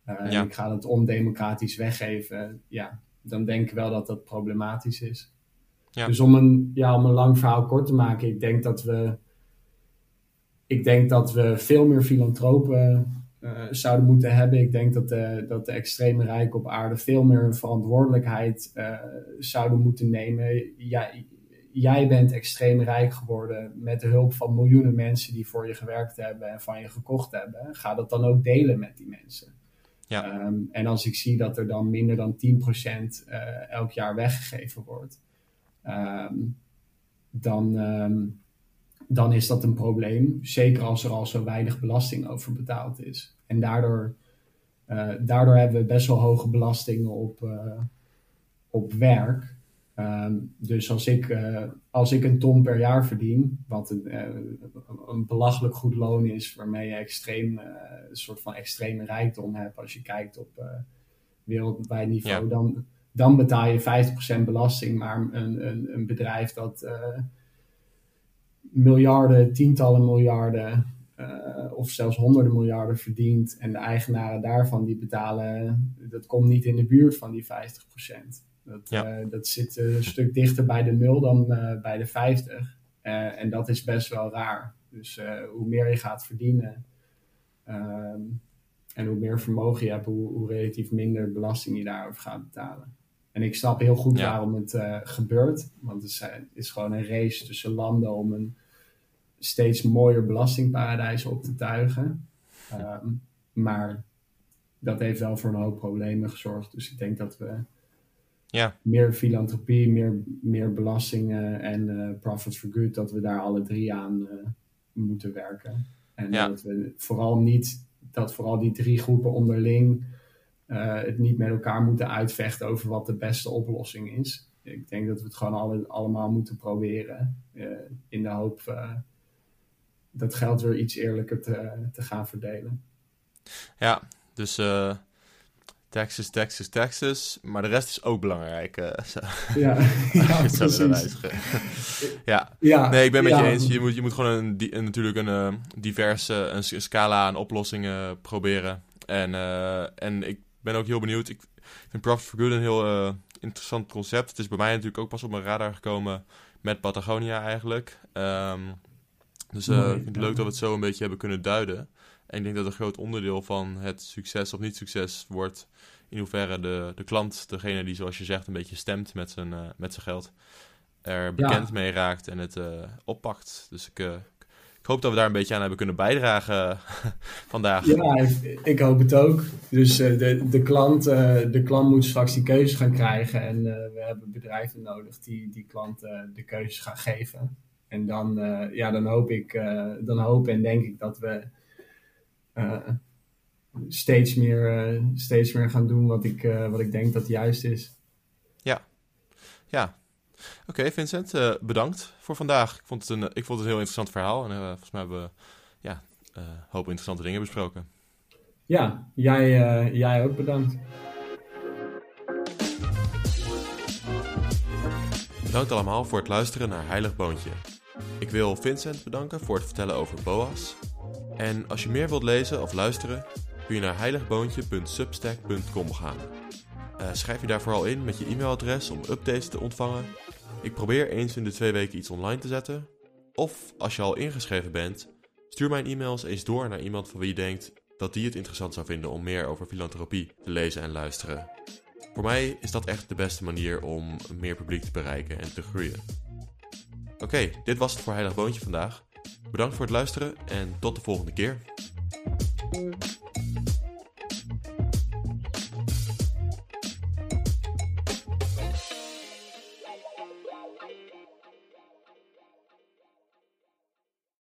[SPEAKER 2] Uh, ja. en ik ga het ondemocratisch weggeven. Ja, dan denk ik wel dat dat problematisch is. Ja. Dus om een, ja, om een lang verhaal kort te maken, ik denk dat we, ik denk dat we veel meer filantropen uh, zouden moeten hebben. Ik denk dat de, dat de extreme rijken op aarde veel meer verantwoordelijkheid uh, zouden moeten nemen. Jij, jij bent extreem rijk geworden met de hulp van miljoenen mensen die voor je gewerkt hebben en van je gekocht hebben. Ga dat dan ook delen met die mensen. Ja. Um, en als ik zie dat er dan minder dan 10% uh, elk jaar weggegeven wordt, um, dan. Um, dan is dat een probleem. Zeker als er al zo weinig belasting over betaald is. En daardoor, uh, daardoor hebben we best wel hoge belastingen op, uh, op werk. Um, dus als ik, uh, als ik een ton per jaar verdien, wat een, een belachelijk goed loon is, waarmee je extreem, een soort van extreme rijkdom hebt als je kijkt op wereldwijd niveau, ja. dan, dan betaal je 50% belasting. Maar een, een, een bedrijf dat miljarden, tientallen miljarden of zelfs honderden miljarden verdient. En de eigenaren daarvan die betalen, dat komt niet in de buurt van die 50%. Dat, ja. uh, dat zit een stuk dichter bij de nul dan uh, bij de 50. en dat is best wel raar. Dus hoe meer je gaat verdienen ehm, en hoe meer vermogen je hebt, hoe, hoe, relatief minder belasting je daarover gaat betalen. En ik snap heel goed ja. waarom het gebeurt. Want het is, het is gewoon een race tussen landen om een steeds mooier belastingparadijzen op te tuigen. Um, maar dat heeft wel voor een hoop problemen gezorgd. Dus ik denk dat we ja. meer filantropie, meer, meer belastingen en uh, profits for good, dat we daar alle drie aan uh, moeten werken. En ja. dat we vooral niet, dat vooral die drie groepen onderling uh, het niet met elkaar moeten uitvechten over wat de beste oplossing is. Ik denk dat we het gewoon alle, allemaal moeten proberen in de hoop dat geld weer iets eerlijker te, te gaan verdelen.
[SPEAKER 3] Ja, dus uh, Texas, Texas, Texas. Maar de rest is ook belangrijk. Uh, zo. Ja, ja zo ja. ja, nee, ik ben met ja. je eens. Je moet, je moet gewoon een, een natuurlijk een uh, diverse een scala aan oplossingen proberen. En, en ik ben ook heel benieuwd. Ik vind Profit for Good een heel interessant concept. Het is bij mij natuurlijk ook pas op mijn radar gekomen met Patagonia eigenlijk. Um, dus uh, ik vind het leuk dat we het zo een beetje hebben kunnen duiden. En ik denk dat een groot onderdeel van het succes of niet succes wordt in hoeverre de, de klant, degene die zoals je zegt een beetje stemt met zijn, uh, met zijn geld, er bekend ja. mee raakt en het uh, oppakt. Dus ik, ik hoop dat we daar een beetje aan hebben kunnen bijdragen vandaag.
[SPEAKER 2] Ja, ik, ik, hoop het ook. Dus de, de, klant, de klant moet straks die keuze gaan krijgen en we hebben bedrijven nodig die die klant de keuze gaan geven. En dan, uh, ja, dan, hoop ik, uh, dan hoop en denk ik dat we uh, steeds, meer, steeds meer gaan doen wat ik, wat ik denk dat juist is.
[SPEAKER 3] Ja, ja. Oké, okay, Vincent, bedankt voor vandaag. Ik vond, het een, ik vond het een heel interessant verhaal. En volgens mij hebben we ja, een hoop interessante dingen besproken.
[SPEAKER 2] Ja, jij, jij ook bedankt.
[SPEAKER 1] Bedankt allemaal voor het luisteren naar Heilig Boontje. Ik wil Vincent bedanken voor het vertellen over Boas. En als je meer wilt lezen of luisteren, kun je naar heiligboontje.substack.com gaan. Uh, schrijf je daar vooral in met je e-mailadres om updates te ontvangen. Ik probeer eens in de twee weken iets online te zetten. Of als je al ingeschreven bent, stuur mijn e-mails eens door naar iemand van wie je denkt dat die het interessant zou vinden om meer over filantropie te lezen en luisteren. Voor mij is dat echt de beste manier om meer publiek te bereiken en te groeien. Oké, dit was het voor Heilig Boontje vandaag. Bedankt voor het luisteren en tot de volgende keer.